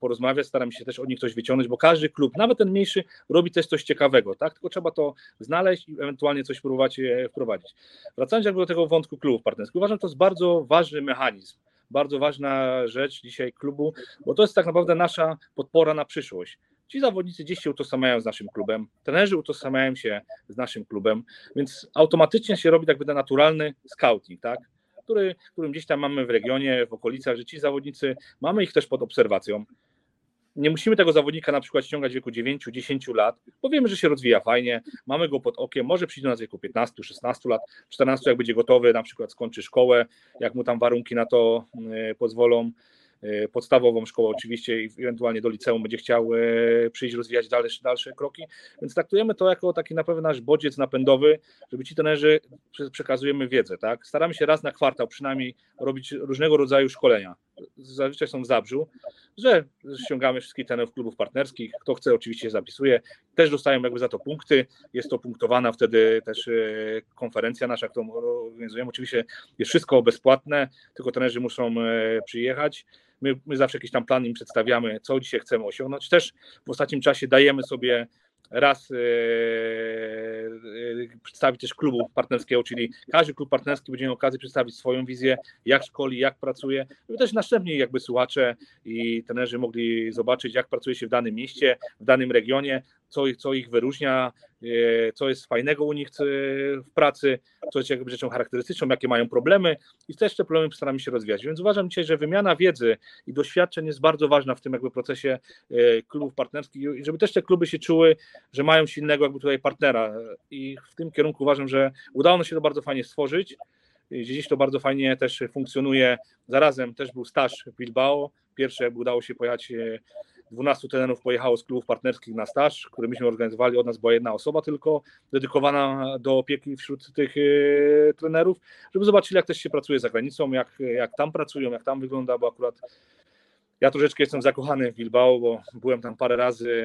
porozmawiać, staram się też od nich coś wyciągnąć, bo każdy klub, nawet ten mniejszy, robi też coś ciekawego, tak? Tylko trzeba to znaleźć i ewentualnie coś próbować e, wprowadzić. Wracając jakby do tego wątku klubów partnerskich, uważam, to jest bardzo ważny mechanizm, bardzo ważna rzecz dzisiaj klubu, bo to jest tak naprawdę nasza podpora na przyszłość. Ci zawodnicy dziś się utożsamiają z naszym klubem, trenerzy utożsamiają się z naszym klubem, więc automatycznie się robi tak jakby naturalny scouting, tak? który, którym gdzieś tam mamy w regionie, w okolicach, że ci zawodnicy, mamy ich też pod obserwacją. Nie musimy tego zawodnika na przykład ściągać w wieku 9-10 lat, bo wiemy, że się rozwija fajnie, mamy go pod okiem, może przyjść do nas w wieku 15-16 lat, 14 jak będzie gotowy, na przykład skończy szkołę, jak mu tam warunki na to e, pozwolą. E, podstawową szkołę oczywiście i ewentualnie do liceum będzie chciał przyjść rozwijać dalsze, dalsze kroki, więc traktujemy to jako taki na pewno nasz bodziec napędowy, żeby ci trenerzy przekazujemy wiedzę, tak? Staramy się raz na kwartał przynajmniej robić różnego rodzaju szkolenia. Zazwyczaj są w Zabrzu, że ściągamy wszystkich trenerów klubów partnerskich. Kto chce, oczywiście zapisuje. Też dostają jakby za to punkty. Jest to punktowana wtedy też e, konferencja nasza, którą organizujemy. Oczywiście jest wszystko bezpłatne, tylko trenerzy muszą przyjechać. My, my zawsze jakiś tam plan im przedstawiamy, co dzisiaj chcemy osiągnąć. Też w ostatnim czasie dajemy sobie raz e, e, przedstawić też klubu partnerskiego, czyli każdy klub partnerski będzie miał okazję przedstawić swoją wizję, jak szkoli, jak pracuje, żeby też następnie jakby słuchacze i trenerzy mogli zobaczyć, jak pracuje się w danym mieście, w danym regionie, co, co ich wyróżnia, e, co jest fajnego u nich w pracy, co jest jakby rzeczą charakterystyczną, jakie mają problemy i też te problemy staramy się rozwijać. Więc uważam dzisiaj, że wymiana wiedzy i doświadczeń jest bardzo ważna w tym jakby procesie e, klubów partnerskich i żeby też te kluby się czuły, że mają silnego jakby tutaj partnera i w tym kierunku uważam, że udało nam się to bardzo fajnie stworzyć. Gdzieś to bardzo fajnie też funkcjonuje. Zarazem też był staż w Bilbao. Pierwsze udało się pojechać e, 12 trenerów pojechało z klubów partnerskich na staż, który myśmy organizowali, od nas była jedna osoba tylko dedykowana do opieki wśród tych e, trenerów, żeby zobaczyli jak też się pracuje za granicą, jak, jak tam pracują, jak tam wygląda, bo akurat ja troszeczkę jestem zakochany w Bilbao, bo byłem tam parę razy,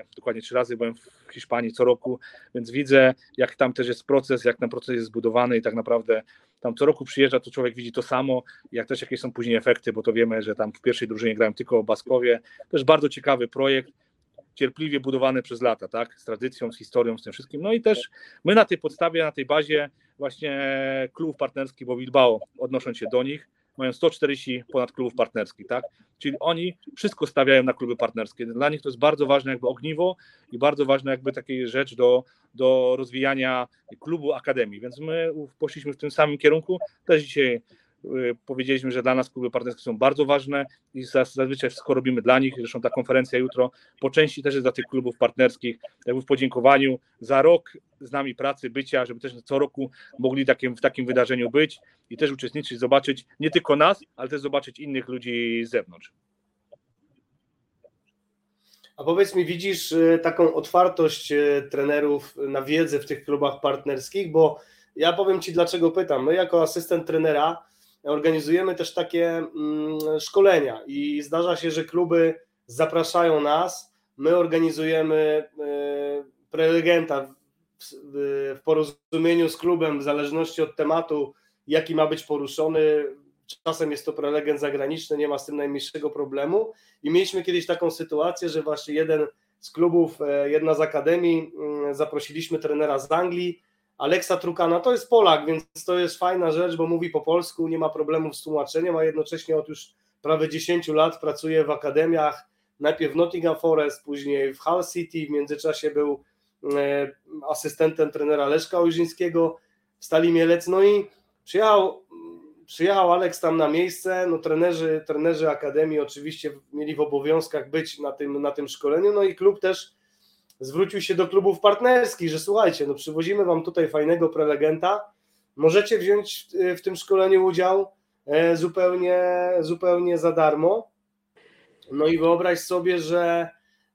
e, dokładnie trzy razy byłem w Hiszpanii co roku, więc widzę, jak tam też jest proces, jak ten proces jest zbudowany i tak naprawdę tam co roku przyjeżdża, to człowiek widzi to samo, jak też jakie są później efekty, bo to wiemy, że tam w pierwszej drużynie grałem tylko o Baskowie. Też bardzo ciekawy projekt, cierpliwie budowany przez lata, tak? Z tradycją, z historią, z tym wszystkim. No i też my na tej podstawie, na tej bazie właśnie klub partnerski, bo Bilbao, odnosząc się do nich, mają 140 ponad klubów partnerskich, tak? Czyli oni wszystko stawiają na kluby partnerskie. Dla nich to jest bardzo ważne jakby ogniwo i bardzo ważna jakby taka rzecz do, do rozwijania klubu akademii, więc my poszliśmy w tym samym kierunku. Też dzisiaj powiedzieliśmy, że dla nas kluby partnerskie są bardzo ważne i zazwyczaj wszystko robimy dla nich. Zresztą ta konferencja jutro po części też jest dla tych klubów partnerskich, jakby w podziękowaniu za rok z nami pracy, bycia, żeby też co roku mogli takim, w takim wydarzeniu być i też uczestniczyć, zobaczyć nie tylko nas, ale też zobaczyć innych ludzi z zewnątrz. A powiedz mi, widzisz y, taką otwartość y, trenerów na wiedzę w tych klubach partnerskich? Bo ja powiem Ci, dlaczego pytam. My, jako asystent trenera, organizujemy też takie mm, szkolenia i zdarza się, że kluby zapraszają nas, my organizujemy e, prelegenta w porozumieniu z klubem, w zależności od tematu, jaki ma być poruszony. Czasem jest to prelegent zagraniczny, nie ma z tym najmniejszego problemu. I mieliśmy kiedyś taką sytuację, że właśnie jeden z klubów, e, jedna z akademii, mm, zaprosiliśmy trenera z Anglii, Aleksa Trukana to jest Polak, więc to jest fajna rzecz, bo mówi po polsku, nie ma problemów z tłumaczeniem, a jednocześnie od już prawie 10 lat pracuje w akademiach, najpierw w Nottingham Forest, później w Hull City, w międzyczasie był e, asystentem trenera Leszka Ojrzyńskiego w Stali Mielec, no i przyjechał, przyjechał Aleks tam na miejsce, no trenerzy, trenerzy akademii oczywiście mieli w obowiązkach być na tym, na tym szkoleniu, no i klub też zwrócił się do klubów partnerskich, że słuchajcie, no przywozimy wam tutaj fajnego prelegenta, możecie wziąć w tym szkoleniu udział e, zupełnie, zupełnie za darmo. No i wyobraź sobie, że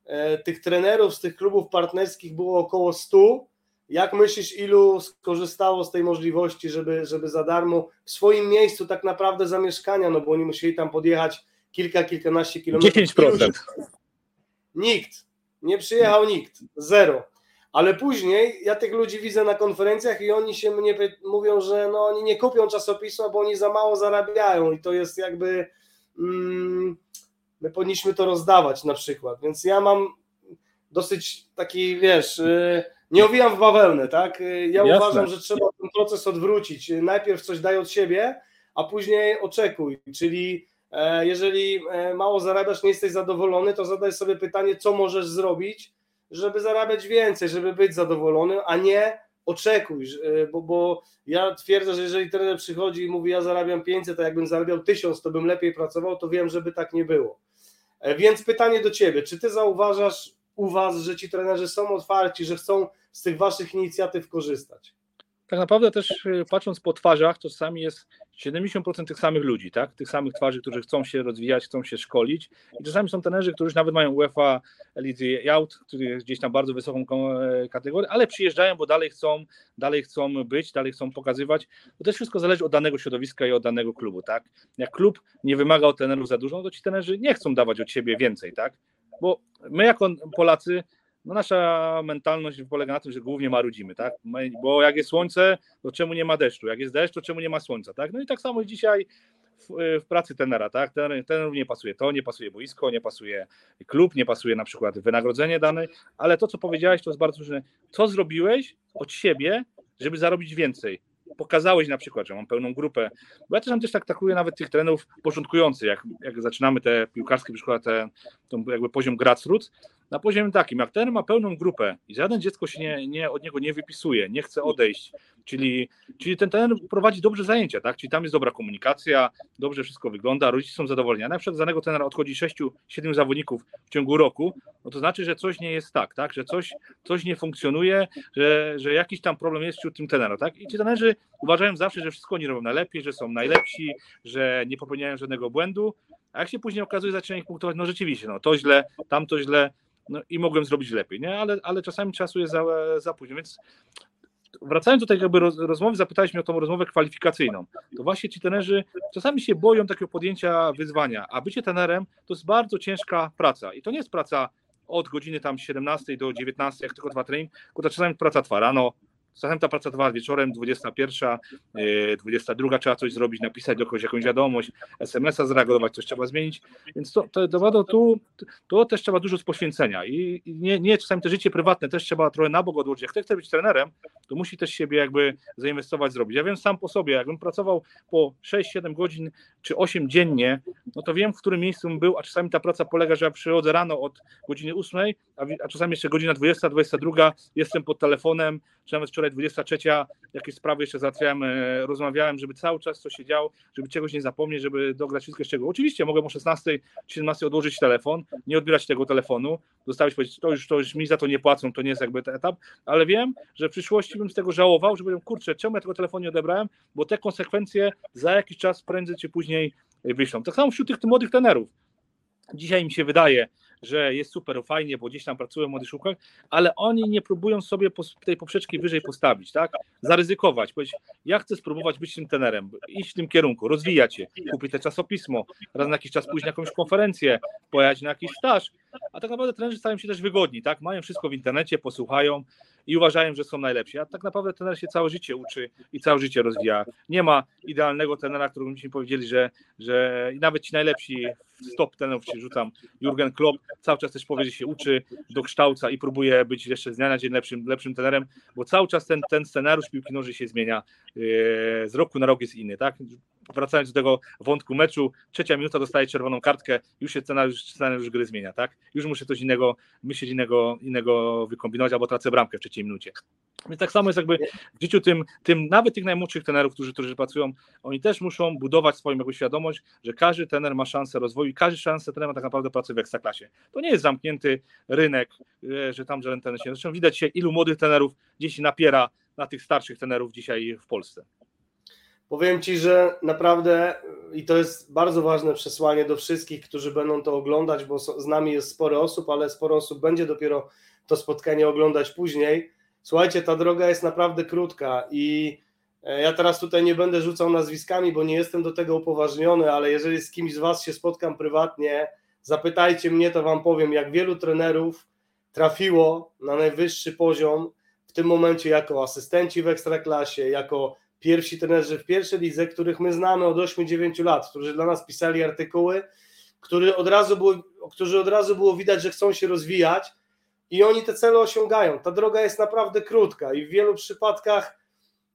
e, tych trenerów z tych klubów partnerskich było około 100. Jak myślisz, ilu skorzystało z tej możliwości, żeby, żeby za darmo w swoim miejscu tak naprawdę zamieszkania, no bo oni musieli tam podjechać kilka, kilkanaście kilometrów. 10%. Nikt. Nie przyjechał nikt, zero. Ale później ja tych ludzi widzę na konferencjach i oni się mnie mówią, że no oni nie kupią czasopisma, bo oni za mało zarabiają i to jest jakby mm, my powinniśmy to rozdawać na przykład. Więc ja mam dosyć taki, wiesz, yy, nie owijam w bawełnę, tak? Y, ja Jasne. uważam, że trzeba ten proces odwrócić. Najpierw coś daj od siebie, a później oczekuj, czyli jeżeli e, mało zarabiasz, nie jesteś zadowolony, to zadaj sobie pytanie, co możesz zrobić, żeby zarabiać więcej, żeby być zadowolony, a nie oczekuj, e, bo, bo ja twierdzę, że jeżeli trener przychodzi i mówi, ja zarabiam 500, a jakbym zarabiał 1000, to bym lepiej pracował, to wiem, żeby tak nie było. Więc pytanie do Ciebie, czy Ty zauważasz u Was, że ci trenerzy są otwarci, że chcą z tych Waszych inicjatyw korzystać? tak naprawdę też patrząc po twarzach, to czasami jest 70% tych samych ludzi, tak? Tych samych twarzy, którzy chcą się rozwijać, chcą się szkolić. I czasami są trenerzy, którzy nawet mają UEFA Elite Out, który jest gdzieś tam bardzo wysoką e, kategorię, ale przyjeżdżają, bo dalej chcą, dalej chcą być, dalej chcą pokazywać. To też wszystko zależy od danego środowiska i od danego klubu, tak? Jak klub nie wymaga od trenerów za dużo, no to ci trenerzy nie chcą dawać od siebie więcej, tak? Bo my jako Polacy no nasza mentalność polega na tym, że głównie marudzimy, tak? Bo jak jest słońce, to czemu nie ma deszczu? Jak jest deszcz, to czemu nie ma słońca, tak? No i tak samo dzisiaj w, w pracy tenera, tak? Ten, ten nie pasuje to, nie pasuje boisko, nie pasuje klub, nie pasuje na przykład wynagrodzenie dane, ale to, co powiedziałeś, to jest bardzo ważne. Co zrobiłeś od siebie, żeby zarobić więcej? pokazałeś na przykład, że mam pełną grupę, bo ja też tam też tak takuję nawet tych trenerów początkujących, jak, jak zaczynamy te piłkarskie przykład, te, jakby poziom grassroots, na poziomie takim, jak ten ma pełną grupę i żaden dziecko się nie, nie, od niego nie wypisuje, nie chce odejść, czyli, czyli ten trener prowadzi dobrze zajęcia, tak? Czyli tam jest dobra komunikacja, dobrze wszystko wygląda, rodzice są zadowoleni. A na przykład z danego trenera odchodzi 6-7 zawodników w ciągu roku, no to znaczy, że coś nie jest tak, tak? Że coś, coś nie funkcjonuje, że, że jakiś tam problem jest wśród tym trenera, tak? I ci trenerzy uważają zawsze, że wszystko oni robią najlepiej, że są najlepsi, że nie popełniają żadnego błędu, a jak się później okazuje, zaczynają ich punktować, no rzeczywiście, no to źle, tam to źle, no i mogłem zrobić lepiej, nie? Ale, ale czasami czasu jest za, za późno, więc wracając do tej jakby roz, rozmowy, zapytałeś mnie o tą rozmowę kwalifikacyjną. To właśnie ci trenerzy czasami się boją takiego podjęcia wyzwania, a bycie trenerem to jest bardzo ciężka praca i to nie jest praca od godziny tam 17 do 19, jak tylko dwa trening, tylko to czasami praca trwa rano, Czasem ta praca trwa wieczorem, 21, 22 e, trzeba coś zrobić, napisać do kogoś jakąś wiadomość, SMS-a zreagować, coś trzeba zmienić. Więc to, to, to, tu, to też trzeba dużo poświęcenia. I nie, nie czasami to życie prywatne też trzeba trochę na bok odłożyć. Jak ktoś chce być trenerem, to musi też siebie jakby zainwestować, zrobić. Ja wiem sam po sobie, jakbym pracował po 6-7 godzin czy 8 dziennie, no to wiem, w którym miejscu bym był, a czasami ta praca polega, że ja przychodzę rano od godziny 8, a, a czasami jeszcze godzina 20, 22, jestem pod telefonem, czy nawet wczoraj 23, jakieś sprawy jeszcze załatwiałem, e, rozmawiałem, żeby cały czas coś się działo, żeby czegoś nie zapomnieć, żeby dograć wszystko z czego. Oczywiście mogę o 16 czy 17 odłożyć telefon, nie odbierać tego telefonu, zostawić powiedzieć, to już, to już mi za to nie płacą, to nie jest jakby ten etap, ale wiem, że w przyszłości bym z tego żałował, że powiem, kurczę, czemu ja tego telefonu nie odebrałem, bo te konsekwencje za jakiś czas prędzej czy później wyślą. Tak samo wśród tych młodych trenerów. Dzisiaj mi się wydaje, że jest super fajnie, bo gdzieś tam pracują w młodych szkółkach, ale oni nie próbują sobie tej poprzeczki wyżej postawić, tak? Zaryzykować, powiedzieć, ja chcę spróbować być tym tenerem, iść w tym kierunku, rozwijać się, kupić te czasopismo, raz na jakiś czas pójść na jakąś konferencję, pojechać na jakiś staż, a tak naprawdę trenerzy stają się też wygodni, tak? Mają wszystko w internecie, posłuchają i uważają, że są najlepsi. A tak naprawdę trener się całe życie uczy i całe życie rozwija. Nie ma idealnego trenera, którego byśmy powiedzieli, że, że nawet ci najlepsi stop trenerów się rzucam. Jurgen Klopp cały czas też powie, że się uczy, dokształca i próbuje być jeszcze z dnia na dzień lepszym, lepszym trenerem, bo cały czas ten, ten scenariusz piłki nożnej się zmienia. Yy, z roku na rok jest inny, tak? Wracając do tego wątku meczu, trzecia minuta dostaje czerwoną kartkę, już się scenariusz, scenariusz gry zmienia, tak? Już muszę coś innego, myśleć innego, innego wykombinować, albo tracę bramkę w trzeciej minucie. Więc tak samo jest jakby w życiu tym, tym nawet tych najmłodszych trenerów, którzy, którzy pracują, oni też muszą budować swoją jakby świadomość, że każdy trener ma szansę rozwoju i każdy szansę trener ma tak naprawdę pracuje w ekstraklasie. To nie jest zamknięty rynek, e, że tam żaden trener się. Zresztą widać się, ilu młodych trenerów gdzieś napiera na tych starszych trenerów dzisiaj w Polsce. Powiem Ci, że naprawdę i to jest bardzo ważne przesłanie do wszystkich, którzy będą to oglądać, bo z nami jest sporo osób, ale sporo osób będzie dopiero to spotkanie oglądać później. Słuchajcie, ta droga jest naprawdę krótka i e, ja teraz tutaj nie będę rzucał nazwiskami, bo nie jestem do tego upoważniony, ale jeżeli z kimś z Was się spotkam prywatnie, zapytajcie mnie, to Wam powiem, jak wielu trenerów trafiło na najwyższy poziom w tym momencie jako asystenci w ekstraklasie, jako pierwsi trenerzy w pierwszej lidze, których my znamy od 8-9 lat, którzy dla nas pisali artykuły, który od razu było, którzy od razu było widać, że chcą się rozwijać i oni te cele osiągają. Ta droga jest naprawdę krótka i w wielu przypadkach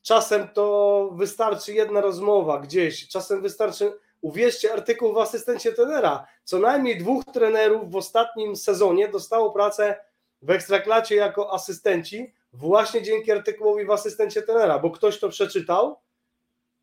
czasem to wystarczy jedna rozmowa gdzieś, czasem wystarczy, uwierzcie, artykuł w asystencie trenera. Co najmniej dwóch trenerów w ostatnim sezonie dostało pracę w Ekstraklacie jako asystenci, właśnie dzięki artykułowi w asystencie trenera, bo ktoś to przeczytał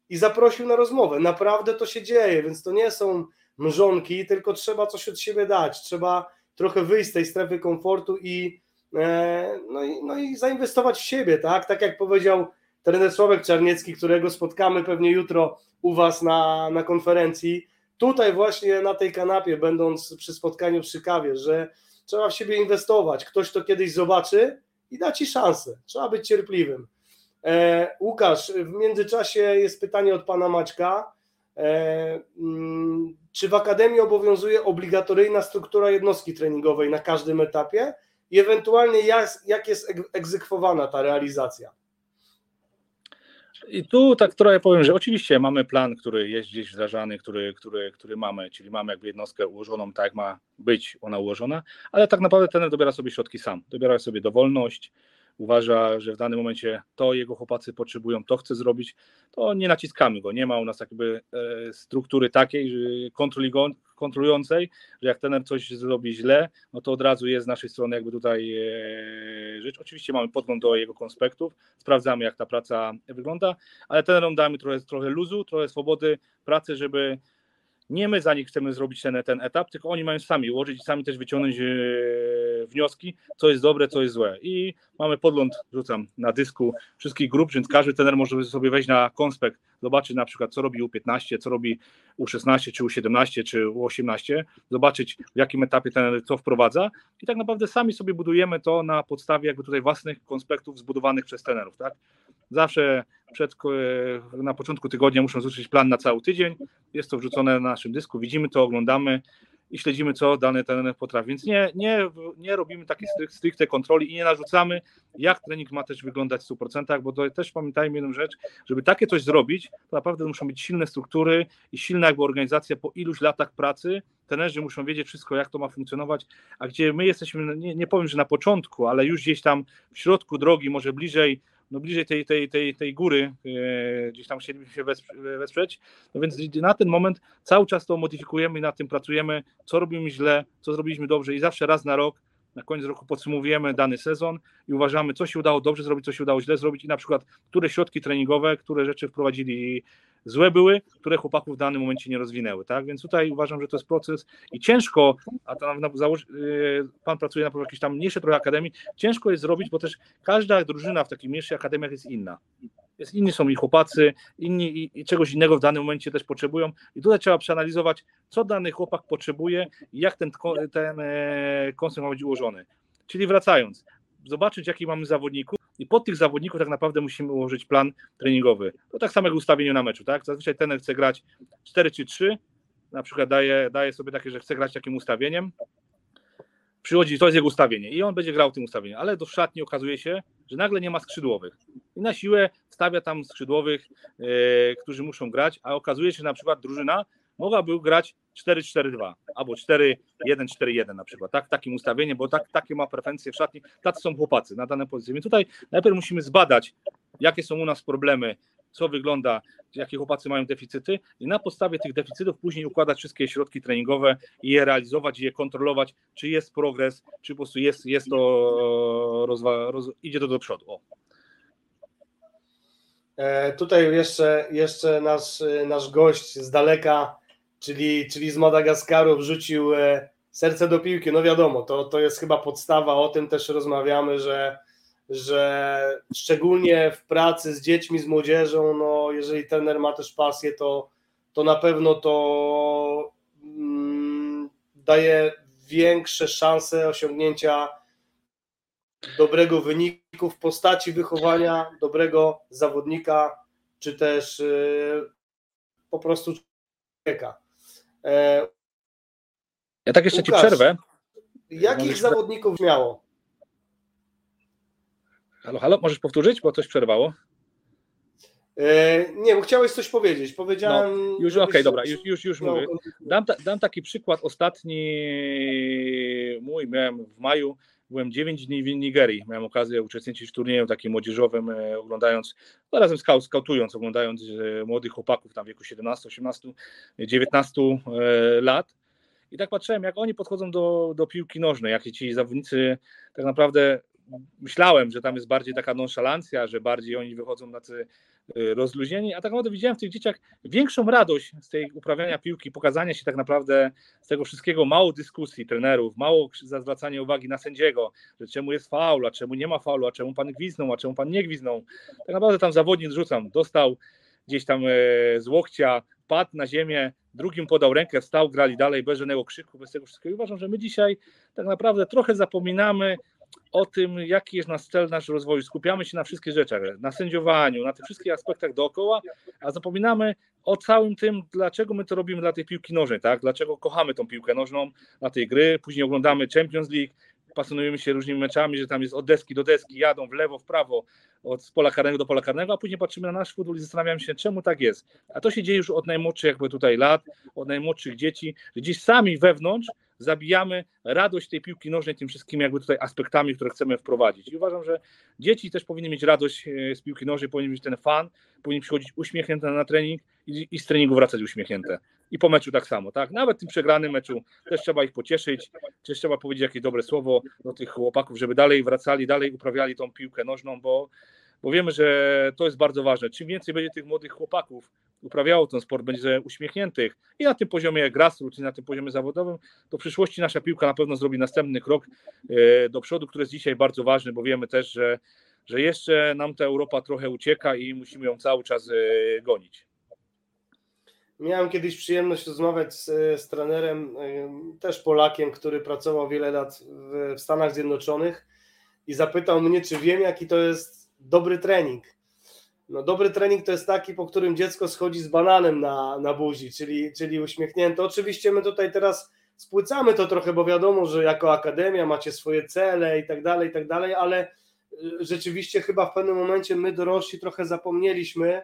i zaprosił na rozmowę. Naprawdę to się dzieje, więc to nie są mrzonki, tylko trzeba coś od siebie dać, trzeba trochę wyjść z tej strefy komfortu i, e, no i, no i zainwestować w siebie, tak? Tak jak powiedział trener Sławek Czarniecki, którego spotkamy pewnie jutro u Was na, na konferencji, tutaj właśnie na tej kanapie, będąc przy spotkaniu przy kawie, że trzeba w siebie inwestować, ktoś to kiedyś zobaczy i da Ci szansę, trzeba być cierpliwym. E, Łukasz, w międzyczasie jest pytanie od Pana Maćka, e, mm, czy w Akademii obowiązuje obligatoryjna struktura jednostki treningowej na każdym etapie i ewentualnie jak, jak jest egzekwowana ta realizacja? I tu tak trochę powiem, że oczywiście mamy plan, który jest gdzieś wdrażany, który, który, który mamy, czyli mamy jakby jednostkę ułożoną tak, jak ma być ona ułożona, ale tak naprawdę ten dobiera sobie środki sam. Dobiera sobie dowolność, uważa, że w danym momencie to jego chłopacy potrzebują, to chce zrobić, to nie naciskamy go. Nie ma u nas jakby e, struktury takiej kontrolującej, że jak tener coś zrobi źle, no to od razu jest z naszej strony jakby tutaj e, rzecz. Oczywiście mamy podgląd do jego konspektów, sprawdzamy jak ta praca wygląda, ale tenerom damy trochę, trochę luzu, trochę swobody pracy, żeby nie my za nich chcemy zrobić ten, ten etap, tylko oni mają sami ułożyć i sami też wyciągnąć e, wnioski, co jest dobre, co jest złe. I mamy podgląd, rzucam na dysku wszystkich grup, więc każdy trener może sobie wejść na konspekt, zobaczyć na przykład, co robi U15, co robi U16, czy U17, czy U18, zobaczyć w jakim etapie ten co wprowadza i tak naprawdę sami sobie budujemy to na podstawie jakby tutaj własnych konspektów zbudowanych przez trenerów, tak? Zawsze przed, e, na początku tygodnia muszą zwrócić plan na cały tydzień. Jest to wrzucone na naszym dysku, widzimy to, oglądamy i śledzimy, co dany trener potrafi. Więc nie, nie, nie robimy takiej stricte kontroli i nie narzucamy, jak trening ma też wyglądać w 100%, bo to też pamiętajmy jedną rzecz, żeby takie coś zrobić, to naprawdę muszą być silne struktury i silna jakby organizacja po iluś latach pracy. Trenerzy muszą wiedzieć wszystko, jak to ma funkcjonować, a gdzie my jesteśmy, nie, nie powiem, że na początku, ale już gdzieś tam w środku drogi, może bliżej no bliżej tej, tej, tej, tej góry, e, gdzieś tam chcielibyśmy się wesprzeć. No więc na ten moment cały czas to modyfikujemy i nad tym pracujemy, co robimy źle, co zrobiliśmy dobrze i zawsze raz na rok, na koniec roku podsumowujemy dany sezon i uważamy, co się udało dobrze zrobić, co się udało źle zrobić i na przykład, które środki treningowe, które rzeczy wprowadzili złe były, które chłopaków w danym momencie nie rozwinęły, tak? Więc tutaj uważam, że to jest proces i ciężko, a to na, założy, yy, pan pracuje na jakiejś tam mniejszej trochę akademii, ciężko jest zrobić, bo też każda drużyna w takich mniejszych akademiach jest inna. Jest, inni są i chłopacy, inni i, i, czegoś innego w danym momencie też potrzebują i tutaj trzeba przeanalizować, co dany chłopak potrzebuje i jak ten, ten e, koncept ma być ułożony. Czyli wracając, zobaczyć, jaki mamy zawodników i pod tych zawodników tak naprawdę musimy ułożyć plan treningowy. To tak samo jak ustawieniu na meczu, tak? Zazwyczaj ten chce grać 4 czy 3, na przykład daje, daje sobie takie, że chce grać takim ustawieniem, przychodzi, to jest jego ustawienie i on będzie grał tym ustawieniem, ale do szatni okazuje się, że nagle nie ma skrzydłowych. I na siłę stawia tam skrzydłowych, yy, którzy muszą grać, a okazuje się, że na przykład drużyna mogłaby grać 4-4-2 albo 4-1-4-1 na przykład, tak, takim ustawieniem, bo tak, takie ma preferencje w szatni, tacy są chłopacy na dane pozycje. Więc tutaj najpierw musimy zbadać, jakie są u nas problemy, co wygląda, jakie chłopacy mają deficyty i na podstawie tych deficytów później układać wszystkie środki treningowe i je realizować, i je kontrolować, czy jest progres, czy po prostu jest, jest to, rozwa, roz, idzie to do przodu. O. E, tutaj jeszcze, jeszcze nasz, nasz gość z daleka czyli, czyli z Madagaskaru wrzucił e, serce do piłki. No wiadomo, to, to jest chyba podstawa, o tym też rozmawiamy, że, że szczególnie w pracy z dziećmi, z młodzieżą, no jeżeli trener ma też pasję, to, to na pewno to mm, daje większe szanse osiągnięcia dobrego wyniku w postaci wychowania dobrego zawodnika, czy też yy, po prostu człowieka. E, ja tak jeszcze Łukasz, ci przerwę. Jakich zawodników miało? Halo, halo, możesz powtórzyć, bo coś przerwało? E, nie, bo chciałeś coś powiedzieć. Powiedziałem. No, już okej, okay, dobra, już, już, już no, mówię. Dam, dam taki przykład. Ostatni mój miałem w maju. Byłem 9 dni w Nigerii. Miałem okazję uczestniczyć w turnieju takim młodzieżowym, e, oglądając, no razem skaut, skautując, oglądając e, młodych chłopaków tam w wieku 17, 18, 19 lat. I tak patrzyłem, jak oni podchodzą do, do piłki nożnej, jak ci zawodnicy tak naprawdę myślałem, że tam jest bardziej taka nonszalancja, że bardziej oni wychodzą tacy y, rozluźnieni, a tak naprawdę widziałem w tych dzieciach większą radość z tej uprawiania piłki, pokazania się tak naprawdę z tego wszystkiego, mało dyskusji trenerów, mało zwracania uwagi na sędziego, że czemu jest faul, a czemu nie ma faulu, a czemu pan gwiznął, a czemu pan nie gwiznął. Tak naprawdę tam zawodnik rzucam, dostał gdzieś tam e, z łokcia, padł na ziemię, drugim podał rękę, wstał, grali dalej bez żadnego krzyku, bez tego wszystkiego. I uważam, że my dzisiaj tak naprawdę trochę zapominamy o tym, jaki jest nasz cel, nasz rozwój. Skupiamy się na wszystkich rzeczach, na sędziowaniu, na tych wszystkich aspektach dookoła, a zapominamy o całym tym, dlaczego my to robimy dla tej piłki nożnej, tak? Dlaczego kochamy tą piłkę nożną, na tej gry, później oglądamy Champions League, pasjonujemy się różnymi meczami, że tam jest od deski do deski, jadą w lewo, w prawo, od pola karnego do pola karnego, a później patrzymy na nasz futbol i zastanawiamy się, czemu tak jest. A to się dzieje już od najmłodszych jakby tutaj lat, od najmłodszych dzieci, że gdzieś sami wewnątrz zabijamy radość tej piłki nożnej tym wszystkimi jakby tutaj aspektami, które chcemy wprowadzić. I uważam, że dzieci też powinny mieć radość e, z piłki nożnej, powinien mieć ten fan, powinien przychodzić uśmiechnięte na trening i, i z treningu wracać uśmiechnięte. I po meczu tak samo, tak? Nawet tym przegranym meczu też trzeba ich pocieszyć, też trzeba powiedzieć jakieś dobre słowo do tych chłopaków, żeby dalej wracali, dalej uprawiali tą piłkę nożną, bo, bo wiemy, że to jest bardzo ważne. Czym więcej będzie tych młodych chłopaków uprawiało ten sport, będzie uśmiechniętych i na tym poziomie grassroots, i na tym poziomie zawodowym, to w przyszłości nasza piłka na pewno zrobi następny krok e, do przodu, który jest dzisiaj bardzo ważny, bo wiemy też, że, że jeszcze nam ta Europa trochę ucieka i musimy ją cały czas e, gonić. Miałem kiedyś przyjemność rozmawiać z, z trenerem, też Polakiem, który pracował wiele lat w, w Stanach Zjednoczonych i zapytał mnie, czy wiem, jaki to jest dobry trening. No, dobry trening to jest taki, po którym dziecko schodzi z bananem na, na buzi, czyli, czyli uśmiechnięte. Oczywiście my tutaj teraz spłycamy to trochę, bo wiadomo, że jako akademia macie swoje cele i tak dalej, i tak dalej, ale y, rzeczywiście chyba w pewnym momencie my dorośli trochę zapomnieliśmy,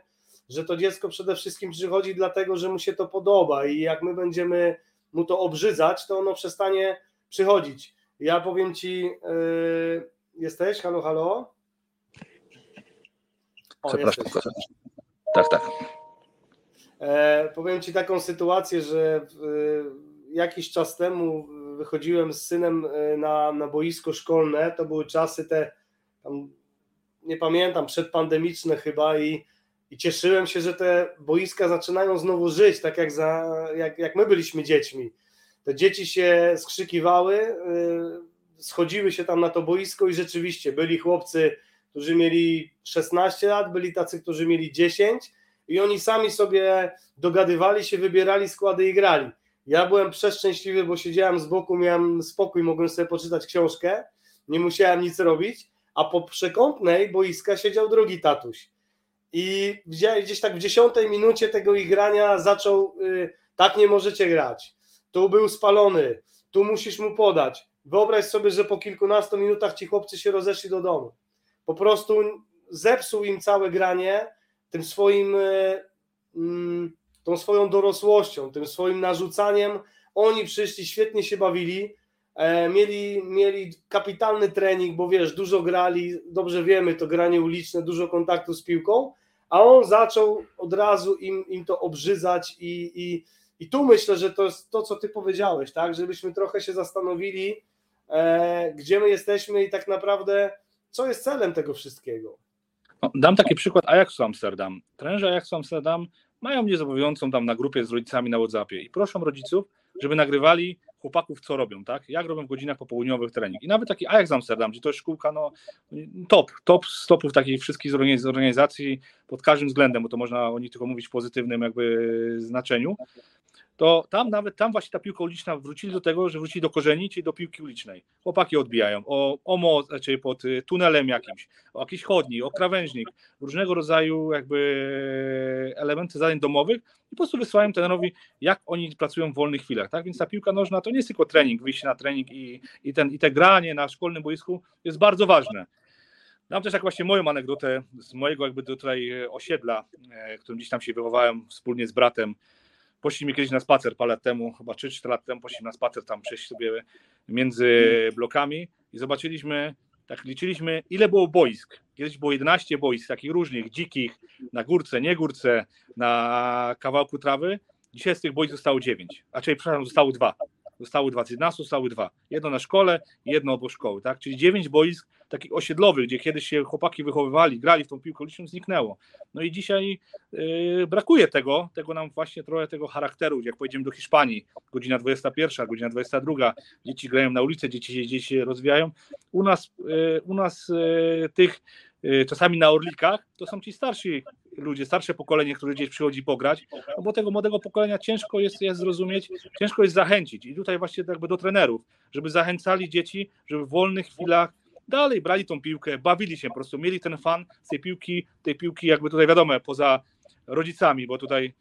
że to dziecko przede wszystkim przychodzi dlatego, że mu się to podoba i jak my będziemy mu to obrzydzać, to ono przestanie przychodzić. Ja powiem ci, yy, jesteś? Halo, halo? O, Przepraszam. Jesteś. Tak, tak. E, powiem ci taką sytuację, że e, jakiś czas temu wychodziłem z synem e, na, na boisko szkolne. To były czasy te, tam, nie pamiętam, przedpandemiczne chyba i i cieszyłem się, że te boiska zaczynają znowu żyć, tak jak, za, jak, jak my byliśmy dziećmi. Te dzieci się skrzykiwały, yy, schodziły się tam na to boisko i rzeczywiście byli chłopcy, którzy mieli 16 lat, byli tacy, którzy mieli 10 i oni sami sobie dogadywali się, wybierali składy i grali. Ja byłem przeszczęśliwy, bo siedziałem z boku, miałem spokój, mogłem sobie poczytać książkę, nie musiałem nic robić, a po przekątnej boiska siedział drugi tatuś i gdzieś tak w dziesiątej minucie tego igrania zaczął, y, tak nie możecie grać, tu był spalony, tu musisz mu podać. Wyobraź sobie, że po kilkunastu minutach ci chłopcy się rozeszli do domu. Po prostu zepsuł im całe granie tym swoim, y, mm, tą swoją dorosłością, tym swoim narzucaniem. Oni przyszli, świetnie się bawili, mieli, mieli kapitalny trening, bo wiesz, dużo grali, dobrze wiemy, to granie uliczne, dużo kontaktu z piłką, a on zaczął od razu im, im to obrzydzać i, i, i tu myślę, że to jest to, co ty powiedziałeś, tak, żebyśmy trochę się zastanowili, e, gdzie my jesteśmy i tak naprawdę co jest celem tego wszystkiego. No, dam taki przykład Ajaxu Amsterdam. Trenerzy Ajaxu Amsterdam mają mnie zobowiązującą tam na grupie z rodzicami na WhatsAppie i proszą rodziców, żeby nagrywali chłopaków, co robią, tak? Jak robią w godzinach popołudniowych trening. I nawet taki Ajax Amsterdam, gdzie to jest szkółka, no top, top stopów takich wszystkich z organizacji pod każdym względem, bo to można o nich tylko mówić w pozytywnym jakby znaczeniu to tam nawet tam właśnie ta piłka uliczna wrócili do tego, że wrócili do korzeni, czyli do piłki ulicznej. Chłopaki odbijają o, o most, czyli pod y, tunelem jakimś, o jakiś chodnik, o krawężnik, różnego rodzaju jakby elementy zadań domowych i po prostu wysyłają trenerowi, jak oni pracują w wolnych chwilach. Tak? Więc ta piłka nożna to nie jest tylko trening, wyjście na trening i, i, ten, i te granie na szkolnym boisku jest bardzo ważne. Mam też jak właśnie moją anegdotę z mojego jakby tutaj osiedla, e, którym gdzieś tam się wychowałem wspólnie z bratem, Poszliśmy kiedyś na spacer parę lat temu, chyba 3-4 lat temu, poszliśmy na spacer tam przejść sobie między blokami i zobaczyliśmy, tak liczyliśmy, ile było boisk. Kiedyś było 11 boisk, takich różnych, dzikich, na górce, nie górce, na kawałku trawy. Dzisiaj z tych boisk zostało 9, a czyli, przepraszam, zostało dwa. Zostały dwa, z 11 zostały dwa. Jedno na szkole jedno obok szkoły, tak? Czyli 9 boisk takich osiedlowych, gdzie kiedyś się chłopaki wychowywali, grali w tą piłkę uliczną, zniknęło. No i dzisiaj yy, brakuje tego, tego nam właśnie trochę tego charakteru, jak pojedziemy do Hiszpanii, godzina 21, godzina 22, dzieci grają na ulicy, dzieci się, dzieci się rozwijają. U nas, yy, u nas yy, tych Y, czasami na Orlikach, to są ci starsi ludzie, starsze pokolenie, które gdzieś przychodzi pograć, no bo tego młodego pokolenia ciężko jest, jest zrozumieć, ciężko jest zachęcić i tutaj właśnie jakby do trenerów, żeby zachęcali dzieci, żeby w wolnych chwilach dalej brali tą piłkę, bawili się po prostu, mieli ten fan z tej piłki, tej piłki jakby tutaj wiadomo, poza rodzicami, bo tutaj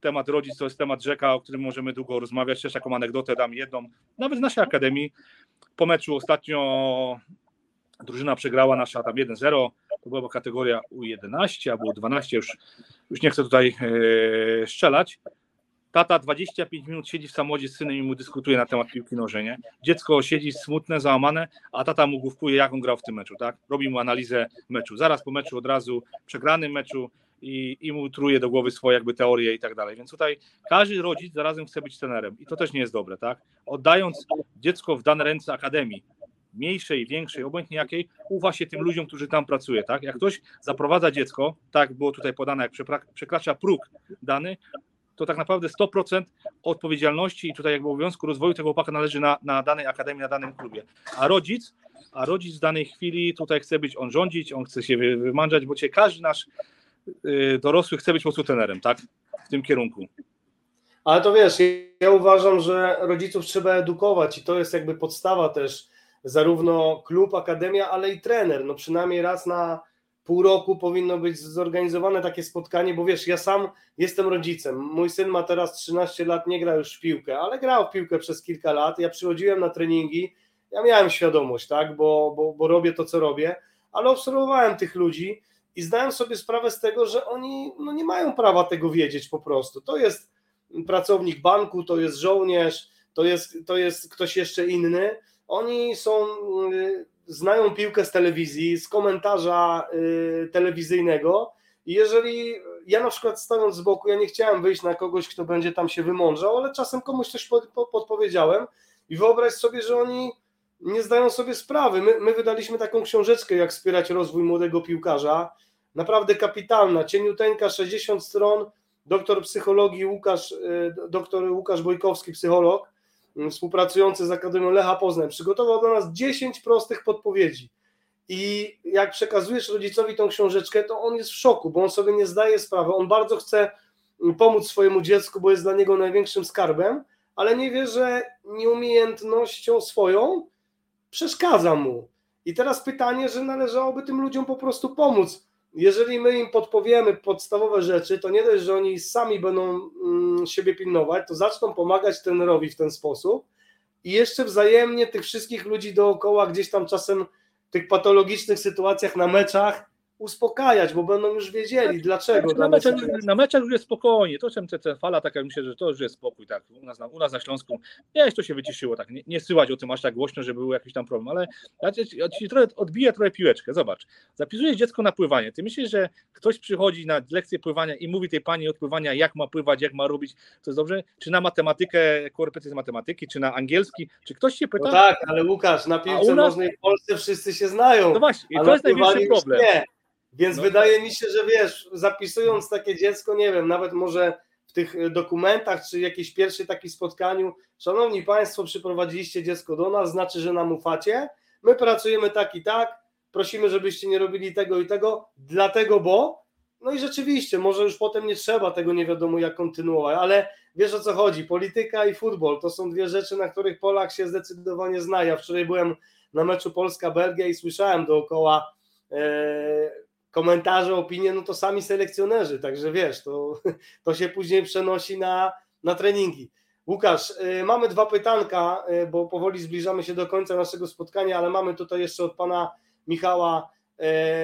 temat rodzic to jest temat rzeka, o którym możemy długo rozmawiać, też taką anegdotę dam jedną, nawet z naszej akademii, po meczu ostatnio drużyna przegrała nasza tam 1-0, to była kategoria U11 albo U12, już, już nie chcę tutaj e, strzelać. Tata 25 minut siedzi w samochodzie z synem i mu dyskutuje na temat piłki nożnej. Nie? Dziecko siedzi smutne, załamane, a tata mu główkuje, jak on grał w tym meczu. Tak? Robi mu analizę meczu. Zaraz po meczu od razu przegranym meczu i, i mu truje do głowy swoje jakby teorie i tak dalej. Więc tutaj każdy rodzic zarazem chce być trenerem i to też nie jest dobre. Tak? Oddając dziecko w dane ręce akademii, mniejszej, większej, obojętnie jakiej, ufa się tym ludziom, którzy tam pracują. Tak? Jak ktoś zaprowadza dziecko, tak było tutaj podane, jak przekracza próg dany, to tak naprawdę 100% odpowiedzialności i tutaj jakby obowiązku rozwoju tego chłopaka należy na, na danej akademii, na danym klubie. A rodzic, a rodzic w danej chwili tutaj chce być, on rządzić, on chce się wymądrzać, bo cię każdy nasz y, dorosły chce być po prostu trenerem, tak? W tym kierunku. Ale to wiesz, ja uważam, że rodziców trzeba edukować i to jest jakby podstawa też zarówno klub, akademia, ale i trener. No przynajmniej raz na pół roku powinno być zorganizowane takie spotkanie, bo wiesz, ja sam jestem rodzicem. Mój syn ma teraz 13 lat, nie gra już w piłkę, ale grał w piłkę przez kilka lat. Ja przychodziłem na treningi, ja miałem świadomość, tak, bo, bo, bo robię to, co robię, ale obserwowałem tych ludzi i zdałem sobie sprawę z tego, że oni no, nie mają prawa tego wiedzieć po prostu. To jest pracownik banku, to jest żołnierz, to jest, to jest ktoś jeszcze inny oni są, y, znają piłkę z telewizji, z komentarza y, telewizyjnego. I jeżeli ja na przykład stając z boku, ja nie chciałem wyjść na kogoś, kto będzie tam się wymądrzał, ale czasem komuś coś podpowiedziałem. I wyobraź sobie, że oni nie zdają sobie sprawy. My, my wydaliśmy taką książeczkę, jak wspierać rozwój młodego piłkarza, naprawdę kapitalna, cieniuteńka, 60 stron, doktor psychologii Łukasz, y, doktor Łukasz Bojkowski, psycholog, współpracujący z Akademią Lecha Poznań, przygotował dla nas 10 prostych podpowiedzi. I jak przekazujesz rodzicowi tą książeczkę, to on jest w szoku, bo on sobie nie zdaje sprawy. On bardzo chce mm, pomóc swojemu dziecku, bo jest dla niego największym skarbem, ale nie wie, że nieumiejętnością swoją przeszkadza mu. I teraz pytanie, że należałoby tym ludziom po prostu pomóc jeżeli my im podpowiemy podstawowe rzeczy, to nie dość, że oni sami będą mm, siebie pilnować, to zaczną pomagać trenerowi w ten sposób i jeszcze wzajemnie tych wszystkich ludzi dookoła gdzieś tam czasem w tych patologicznych sytuacjach na meczach uspokajać, bo będą już wiedzieli tak, dlaczego. Tak, na, meczach, na meczach już jest spokojnie, to czym te, fala taka, myślę, że to już jest spokój, tak, u nas, na, u nas na Śląsku, to się wyciszyło, tak, nie, nie syłać o tym aż tak głośno, że był jakiś tam problem, ale ja ci, ja ci trochę odbiję trochę piłeczkę, zobacz, zapisujesz dziecko na pływanie, ty myślisz, że ktoś przychodzi na lekcję pływania i mówi tej pani od pływania, jak ma pływać, jak ma robić, to jest dobrze, czy na matematykę, korepetycję z matematyki, czy na angielski, czy ktoś się pyta? No tak, ale Łukasz, na piłce nas... nożnej w Polsce wszyscy się znają. No właśnie, i to jest największy problem. Nie. Więc no wydaje tak. mi się, że wiesz, zapisując takie dziecko, nie wiem, nawet może w tych e, dokumentach, czy jakiejś pierwszej takiej spotkaniu, szanowni Państwo, przyprowadziliście dziecko do nas, znaczy, że nam ufacie, my pracujemy tak i tak, prosimy, żebyście nie robili tego i tego, dlatego, bo, no i rzeczywiście, może już potem nie trzeba tego nie wiadomo jak kontynuować, ale wiesz o co chodzi, polityka i futbol to są dwie rzeczy, na których Polak się zdecydowanie zna. Ja wczoraj byłem na meczu Polska-Belgia i słyszałem dookoła e, komentarze, opinie, no to sami selekcjonerzy, także wiesz, to, to się później przenosi na, na treningi. Łukasz, y, mamy dwa pytanka, y, bo powoli zbliżamy się do końca naszego spotkania, ale mamy tutaj jeszcze od pana Michała.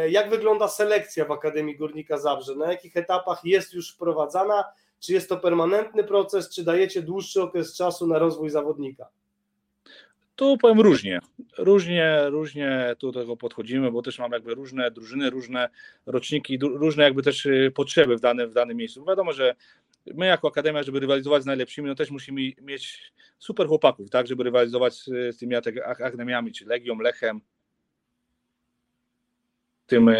Y, jak wygląda selekcja w Akademii Górnika Zabrze? Na jakich etapach jest już wprowadzana? Czy jest to permanentny proces, czy dajecie dłuższy okres czasu na rozwój zawodnika? Tu powiem różnie, różnie, różnie tu do tego podchodzimy, bo też mamy jakby różne drużyny, różne roczniki, różne jakby też y, potrzeby w danym, w danym miejscu. Wiadomo, że my jako Akademia, żeby rywalizować z najlepszymi, no też musimy mieć super chłopaków, tak, żeby rywalizować z, z tymi akademiami, czy Legią, Lechem, tym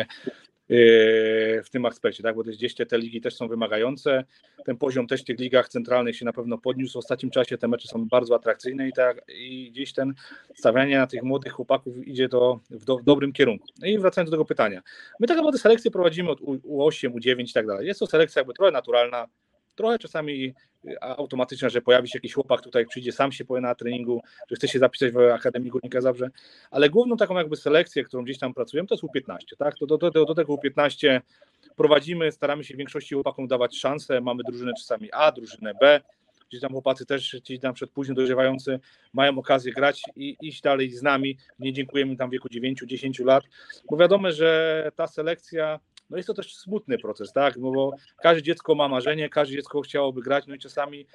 w tym aspekcie, tak? bo gdzieś te, te ligi też są wymagające, ten poziom też w tych ligach centralnych się na pewno podniósł, w ostatnim czasie te mecze są bardzo atrakcyjne i, tak, i gdzieś ten stawianie na tych młodych chłopaków idzie to w, do, w dobrym kierunku. No i wracając do tego pytania, my tak naprawdę selekcję prowadzimy od U8, U9 i tak dalej, jest to selekcja jakby trochę naturalna, trochę czasami automatyczna, że pojawi się jakiś chłopak tutaj, przyjdzie, sam się powie na treningu, że chce się zapisać w Akademii Górnika Zabrze, ale główną taką jakby selekcję, którą gdzieś tam pracujemy, to jest U15, tak? Do, do, do, do tego U15 prowadzimy, staramy się większości chłopakom dawać szansę, mamy drużynę czasami A, drużynę B, gdzieś tam chłopacy też, ci tam przed późno dojrzewający mają okazję grać i iść dalej z nami, nie dziękujemy tam w wieku 9-10 lat, bo wiadomo, że ta selekcja no jest to też smutny proces, tak? No bo każde dziecko ma marzenie, każde dziecko chciałoby grać, no i czasami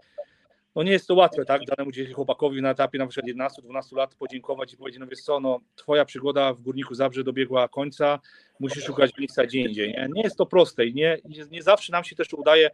no nie jest to łatwe, tak? Danemu dzieci chłopakowi na etapie na przykład 11-12 lat podziękować i powiedzieć, no wiesz co, no twoja przygoda w Górniku Zabrze dobiegła końca, musisz szukać miejsca gdzie indziej, nie? Nie jest to proste i nie, nie, zawsze nam się też udaje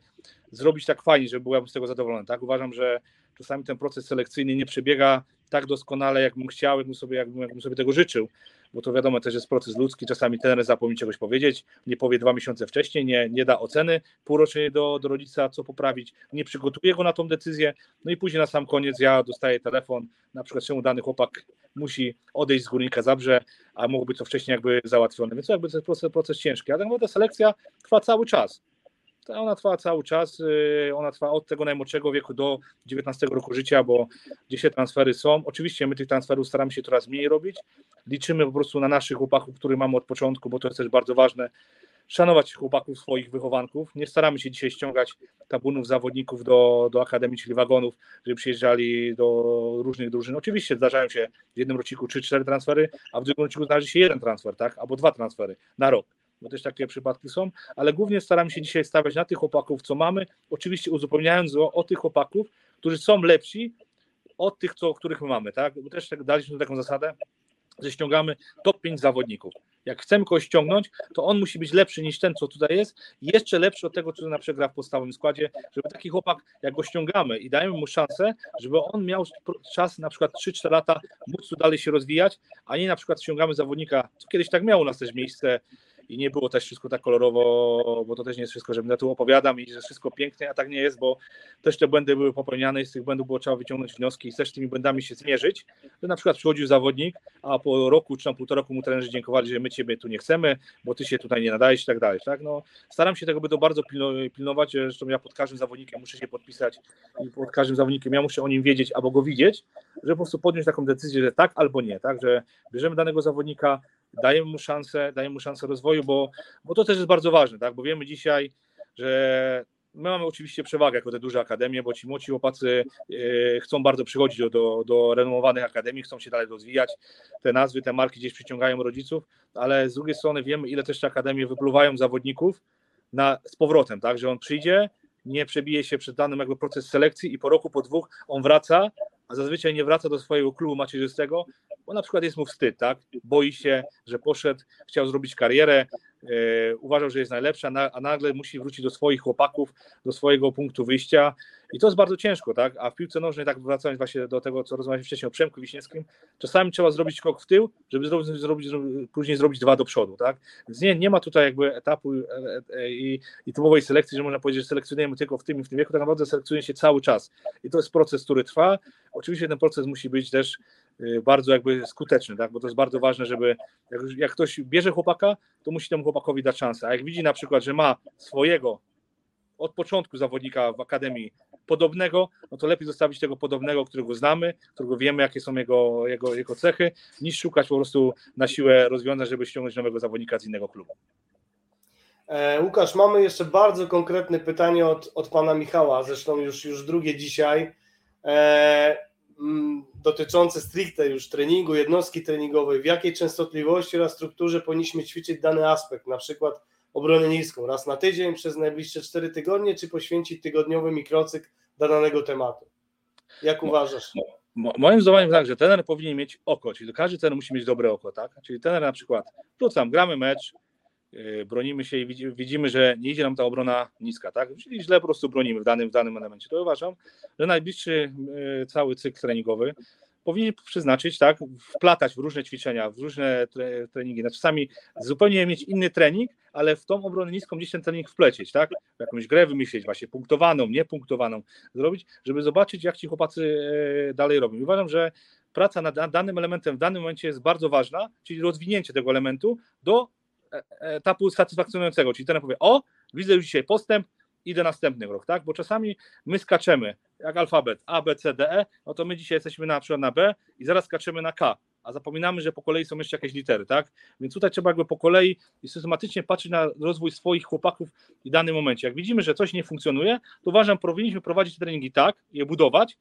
zrobić tak fajnie, żeby byłem z tego zadowolony, tak? Uważam, że czasami ten proces selekcyjny nie przebiega tak doskonale, jakbym chciał, jakbym sobie, jakbym, jakbym sobie tego życzył, bo to wiadomo też jest proces ludzki, czasami trener zapomni czegoś powiedzieć, nie powie dwa miesiące wcześniej, nie, nie da oceny półrocznej do, do rodzica, co poprawić, nie przygotuje go na tą decyzję, no i później na sam koniec ja dostaję telefon, na przykład czemu dany chłopak musi odejść z Górnika Zabrze, a mogło być to wcześniej jakby załatwione, więc to jakby to jest proces, proces ciężki, a tak naprawdę selekcja trwa cały czas, ona trwa cały czas, y, ona trwa od tego najmłodszego wieku do 19 roku życia, bo te transfery są. Oczywiście my tych transferów staramy się coraz mniej robić. Liczymy po prostu na naszych chłopaków, których mamy od początku, bo to jest też bardzo ważne. Szanować chłopaków, swoich wychowanków. Nie staramy się dzisiaj ściągać tabunów zawodników do, do akademii, czyli wagonów, żeby przyjeżdżali do różnych drużyn. Oczywiście zdarzają się w jednym roczniku 3-4 transfery, a w drugim roczniku zdarzy się jeden transfer, tak? Albo dwa transfery na rok bo też takie przypadki są, ale głównie staramy się dzisiaj stawiać na tych chłopaków, co mamy, oczywiście uzupełniając o, o tych chłopaków, którzy są lepsi od tych, co, których my mamy, tak? Bo też tak daliśmy taką zasadę, że ściągamy top 5 zawodników. Jak chcemy kogoś ściągnąć, to on musi być lepszy niż ten, co tutaj jest, jeszcze lepszy od tego, co na przykład gra w podstawowym składzie, żeby taki chłopak, jak go ściągamy i dajemy mu szansę, żeby on miał czas na przykład 3-4 lata móc tu dalej się rozwijać, a nie na przykład ściągamy zawodnika, co kiedyś tak miało u nas też miejsce, i nie było też wszystko tak kolorowo, bo to też nie jest wszystko, że na tu opowiadam i że wszystko pięknie, a tak nie jest, bo też te błędy były popełniane i z tych błędów było trzeba wyciągnąć wnioski i też z tymi błędami się zmierzyć, że na przykład przychodził zawodnik, a po roku czy tam półtora roku mu trenerzy dziękowali, że my ciebie tu nie chcemy, bo ty się tutaj nie nadajesz i tak dalej, tak, no staram się tego by to bardzo pilnować, zresztą ja pod każdym zawodnikiem muszę się podpisać i pod każdym zawodnikiem ja muszę o nim wiedzieć albo go widzieć, żeby po prostu podjąć taką decyzję, że tak albo nie, tak, że bierzemy danego zawodnika, dajemy mu szansę, dajemy mu szansę rozwoju, bo, bo to też jest bardzo ważne, tak? bo wiemy dzisiaj, że my mamy oczywiście przewagę jako te duże akademie, bo ci młodzi chłopacy e, chcą bardzo przychodzić do, do, do renomowanych akademii, chcą się dalej rozwijać, te nazwy, te marki gdzieś przyciągają rodziców, ale z drugiej strony wiemy, ile też te akademie wypluwają zawodników na, z powrotem, tak, że on przyjdzie, nie przebije się przed danym jakby proces selekcji i po roku, po dwóch on wraca, a zazwyczaj nie wraca do swojego klubu macierzystego, bo na przykład jest mu wstyd, tak? Boi się, że poszedł, chciał zrobić karierę, e, uważał, że jest najlepszy, a, a nagle musi wrócić do swoich chłopaków, do swojego punktu wyjścia i to jest bardzo ciężko, tak? A w piłce nożnej, tak wracając właśnie do tego, co rozmawialiśmy wcześniej o Przemku Wiśniewskim, czasami trzeba zrobić krok w tył, żeby zrobić, zrobić, później zrobić dwa do przodu, tak? Więc nie, nie ma tutaj jakby etapu e, e, i, i typowej selekcji, że można powiedzieć, że selekcjonujemy tylko w tym i w tym wieku, tak naprawdę selekcjonuje się cały czas. I to jest proces, który trwa. Oczywiście ten proces musi być też y, bardzo jakby skuteczny, tak? bo to jest bardzo ważne, żeby jak, jak ktoś bierze chłopaka, to musi temu chłopakowi dać szansę, a jak widzi na przykład, że ma swojego od początku zawodnika w akademii podobnego, no to lepiej zostawić tego podobnego, którego znamy, którego wiemy, jakie są jego, jego, jego cechy, niż szukać po prostu na siłę rozwiązań, żeby ściągnąć nowego zawodnika z innego klubu. E, Łukasz, mamy jeszcze bardzo konkretne pytanie od, od pana Michała, zresztą już, już drugie dzisiaj, e, m, dotyczące stricte już treningu, jednostki treningowej. W jakiej częstotliwości oraz strukturze powinniśmy ćwiczyć dany aspekt, na przykład obronę niską, raz na tydzień, przez najbliższe 4 tygodnie, czy poświęcić tygodniowy mikrocykl do danego tematu? Jak uważasz? Moim zdaniem tak, że trener powinien mieć oko, czyli każdy trener musi mieć dobre oko, tak? Czyli trener na przykład, wrzucam, gramy mecz, yy, bronimy się i widzimy, że nie idzie nam ta obrona niska, tak? Czyli źle po prostu bronimy w danym, w danym elemencie. To uważam, że najbliższy yy, cały cykl treningowy powinien przeznaczyć, tak, wplatać w różne ćwiczenia, w różne treningi. Znaczy czasami zupełnie mieć inny trening, ale w tą obronę niską gdzieś ten trening wplecieć, tak? Jakąś grę wymyślić, właśnie punktowaną, niepunktowaną zrobić, żeby zobaczyć, jak ci chłopacy e, dalej robią. Uważam, że praca nad danym elementem w danym momencie jest bardzo ważna, czyli rozwinięcie tego elementu do e, etapu satysfakcjonującego, czyli ten powie, o, widzę już dzisiaj postęp, idę następny rok, tak? Bo czasami my skaczemy, jak alfabet A, B, C, D, E, no to my dzisiaj jesteśmy na przykład na B i zaraz skaczemy na K, a zapominamy, że po kolei są jeszcze jakieś litery, tak? Więc tutaj trzeba jakby po kolei i systematycznie patrzeć na rozwój swoich chłopaków w danym momencie. Jak widzimy, że coś nie funkcjonuje, to uważam, powinniśmy prowadzić treningi tak, je budować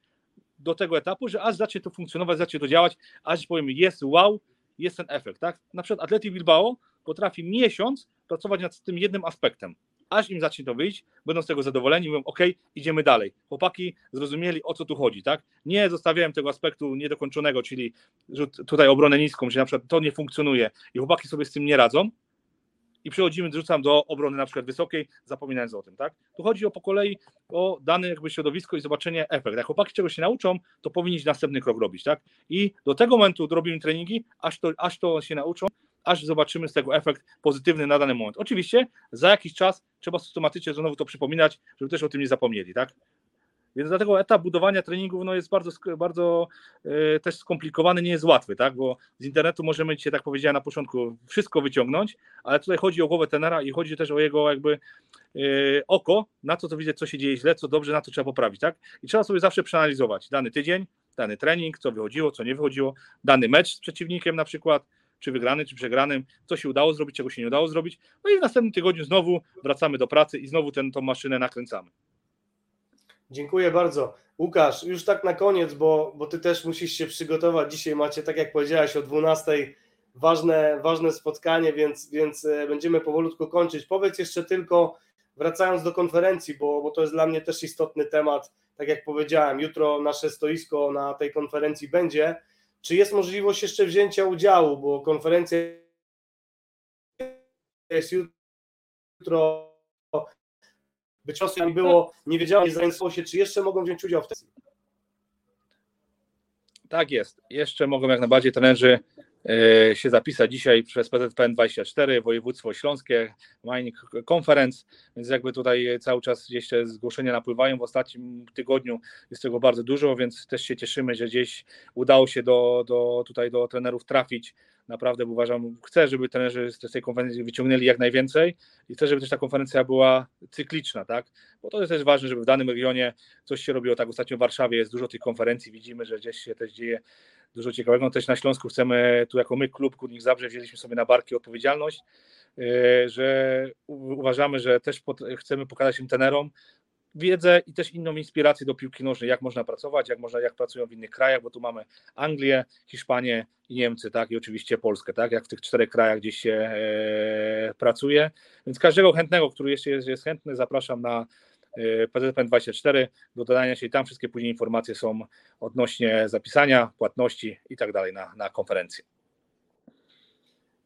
do tego etapu, że aż zacznie to funkcjonować, zacznie to działać, aż powiemy jest wow, jest ten efekt, tak? Na przykład Atleti Bilbao potrafi miesiąc pracować nad tym jednym aspektem aż im zacznie to wyjść, będą z tego zadowoleni, mówią, ok, idziemy dalej. Chłopaki zrozumieli, o co tu chodzi, tak? Nie zostawiałem tego aspektu niedokończonego, czyli tutaj obronę niską, że na przykład to nie funkcjonuje i chłopaki sobie z tym nie radzą, i przechodzimy, rzucam do obrony na przykład wysokiej, zapominając o tym, tak? Tu chodzi o po kolei o dane jakby środowisko i zobaczenie efekt. Jak chłopaki czegoś się nauczą, to powinni następny krok robić, tak? I do tego momentu robimy treningi, aż to, aż to się nauczą, aż zobaczymy z tego efekt pozytywny na dany moment. Oczywiście za jakiś czas trzeba systematycznie znowu to przypominać, żeby też o tym nie zapomnieli, tak? Więc dlatego etap budowania treningów no, jest bardzo, bardzo e, też skomplikowany, nie jest łatwy, tak? bo z internetu możemy dzisiaj, tak powiedziałem na początku, wszystko wyciągnąć, ale tutaj chodzi o głowę tenera i chodzi też o jego jakby e, oko, na co to widzieć, co się dzieje źle, co dobrze, na to trzeba poprawić. tak? I trzeba sobie zawsze przeanalizować dany tydzień, dany trening, co wychodziło, co nie wychodziło, dany mecz z przeciwnikiem na przykład, czy wygrany, czy przegranym, co się udało zrobić, czego się nie udało zrobić. No i w następnym tygodniu znowu wracamy do pracy i znowu tę maszynę nakręcamy. Dziękuję bardzo. Łukasz, już tak na koniec, bo, bo ty też musisz się przygotować. Dzisiaj macie, tak jak powiedziałeś, o 12 ważne, ważne spotkanie, więc, więc e, będziemy powolutku kończyć. Powiedz jeszcze tylko, wracając do konferencji, bo, bo to jest dla mnie też istotny temat. Tak jak powiedziałem, jutro nasze stoisko na tej konferencji będzie. Czy jest możliwość jeszcze wzięcia udziału, bo konferencja jest jutro, być może nie było, nie wiedziałem, nie zainteresowało się, czy jeszcze mogą wziąć udział w tej Tak jest. Jeszcze mogą jak najbardziej trenerzy się zapisać dzisiaj przez PZPN 24, województwo śląskie, Mining Conference, więc jakby tutaj cały czas te zgłoszenia napływają. W ostatnim tygodniu jest tego bardzo dużo, więc też się cieszymy, że gdzieś udało się do, do, tutaj do trenerów trafić naprawdę uważam, chcę, żeby trenerzy z tej konferencji wyciągnęli jak najwięcej i chcę, żeby też ta konferencja była cykliczna, tak? Bo to jest też ważne, żeby w danym regionie coś się robiło. Tak, ostatnio w Warszawie jest dużo tych konferencji, widzimy, że gdzieś się też dzieje dużo ciekawego. No też na Śląsku chcemy, tu jako my, klub Górnik Zabrze, wzięliśmy sobie na barki odpowiedzialność, e, że uważamy, że też chcemy pokazać tym trenerom, wiedzę i też inną inspirację do piłki nożnej, jak można pracować, jak można, jak pracują w innych krajach, bo tu mamy Anglię, Hiszpanię i Niemcy, tak, i oczywiście Polskę, tak, jak w tych czterech krajach gdzieś się e, pracuje, więc każdego chętnego, który jeszcze jest, jest chętny, zapraszam na PZPN24 do dodania się i tam wszystkie później informacje są odnośnie zapisania, płatności i tak dalej na, na konferencję.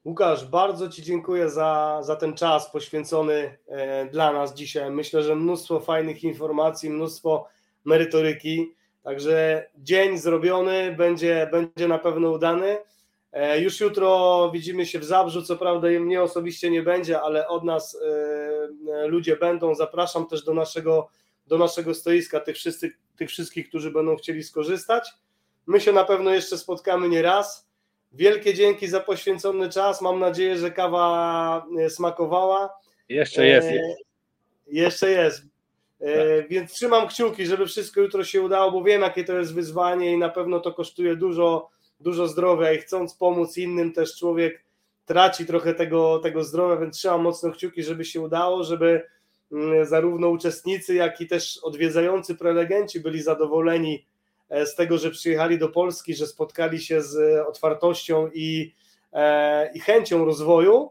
Łukasz, bardzo Ci dziękuję za, za ten czas poświęcony e, dla nas dzisiaj. Myślę, że mnóstwo fajnych informacji, mnóstwo merytoryki. Także dzień zrobiony, będzie, będzie na pewno udany. E, już jutro widzimy się w Zabrzu, co prawda mnie osobiście nie będzie, ale od nas e, ludzie będą. Zapraszam też do naszego, do naszego stoiska tych, wszyscy, tych wszystkich, którzy będą chcieli skorzystać. My się na pewno jeszcze spotkamy nie raz. Wielkie dzięki za poświęcony czas. Mam nadzieję, że kawa e, smakowała. Jeszcze jest. E, jeszcze jest. E, tak. Więc trzymam kciuki, żeby wszystko jutro się udało, bo wiem, jakie to jest wyzwanie i na pewno to kosztuje dużo, dużo zdrowia i chcąc pomóc innym, też człowiek traci trochę tego, tego zdrowia, więc trzymam mocno kciuki, żeby się udało, żeby mm, zarówno uczestnicy, jak i też odwiedzający prelegenci byli zadowoleni E, z tego, że przyjechali do Polski, że spotkali się z otwartością i, e, i chęcią rozwoju.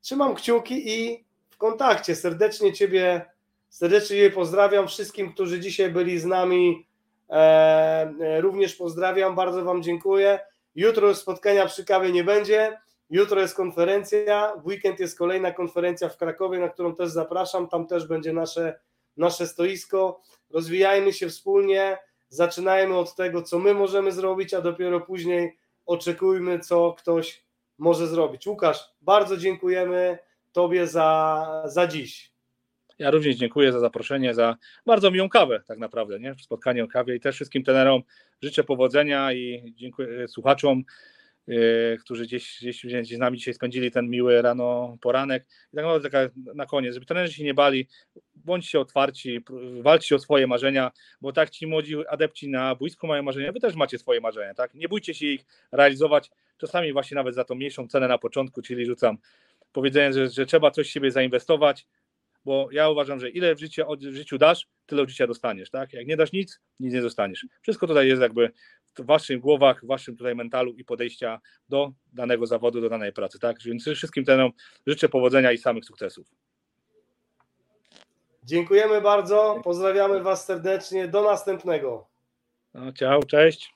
Trzymam kciuki i w kontakcie. Serdecznie Ciebie, serdecznie Ciebie pozdrawiam. Wszystkim, którzy dzisiaj byli z nami, e, również pozdrawiam. Bardzo Wam dziękuję. Jutro spotkania przy kawie nie będzie. Jutro jest konferencja, w weekend jest kolejna konferencja w Krakowie, na którą też zapraszam. Tam też będzie nasze, nasze stoisko. Rozwijajmy się wspólnie zaczynajmy od tego, co my możemy zrobić, a dopiero później oczekujmy, co ktoś może zrobić. Łukasz, bardzo dziękujemy Tobie za, za dziś. Ja również dziękuję za zaproszenie, za bardzo miłą kawę tak naprawdę, nie? spotkanie o kawie i też wszystkim trenerom życzę powodzenia i dziękuję słuchaczom, yy, którzy gdzieś, gdzieś, gdzieś z nami dzisiaj spędzili ten miły rano poranek. I tak naprawdę taka na koniec, żeby trenerzy się nie bali, bądźcie otwarci, walczcie o swoje marzenia, bo tak ci młodzi adepci na boisku mają marzenia, wy też macie swoje marzenia, tak? Nie bójcie się ich realizować, czasami właśnie nawet za tą mniejszą cenę na początku, czyli rzucam powiedzenie, że, że trzeba coś w siebie zainwestować, bo ja uważam, że ile w, życiu, w życiu dasz, tyle od życia dostaniesz, tak? Jak nie dasz nic, nic nie dostaniesz. Wszystko tutaj jest jakby w waszych głowach, w waszym tutaj mentalu i podejścia do danego zawodu, do danej pracy, tak? Więc wszystkim tenom życzę powodzenia i samych sukcesów. Dziękujemy bardzo, pozdrawiamy was serdecznie, do następnego. No, ciao, cześć.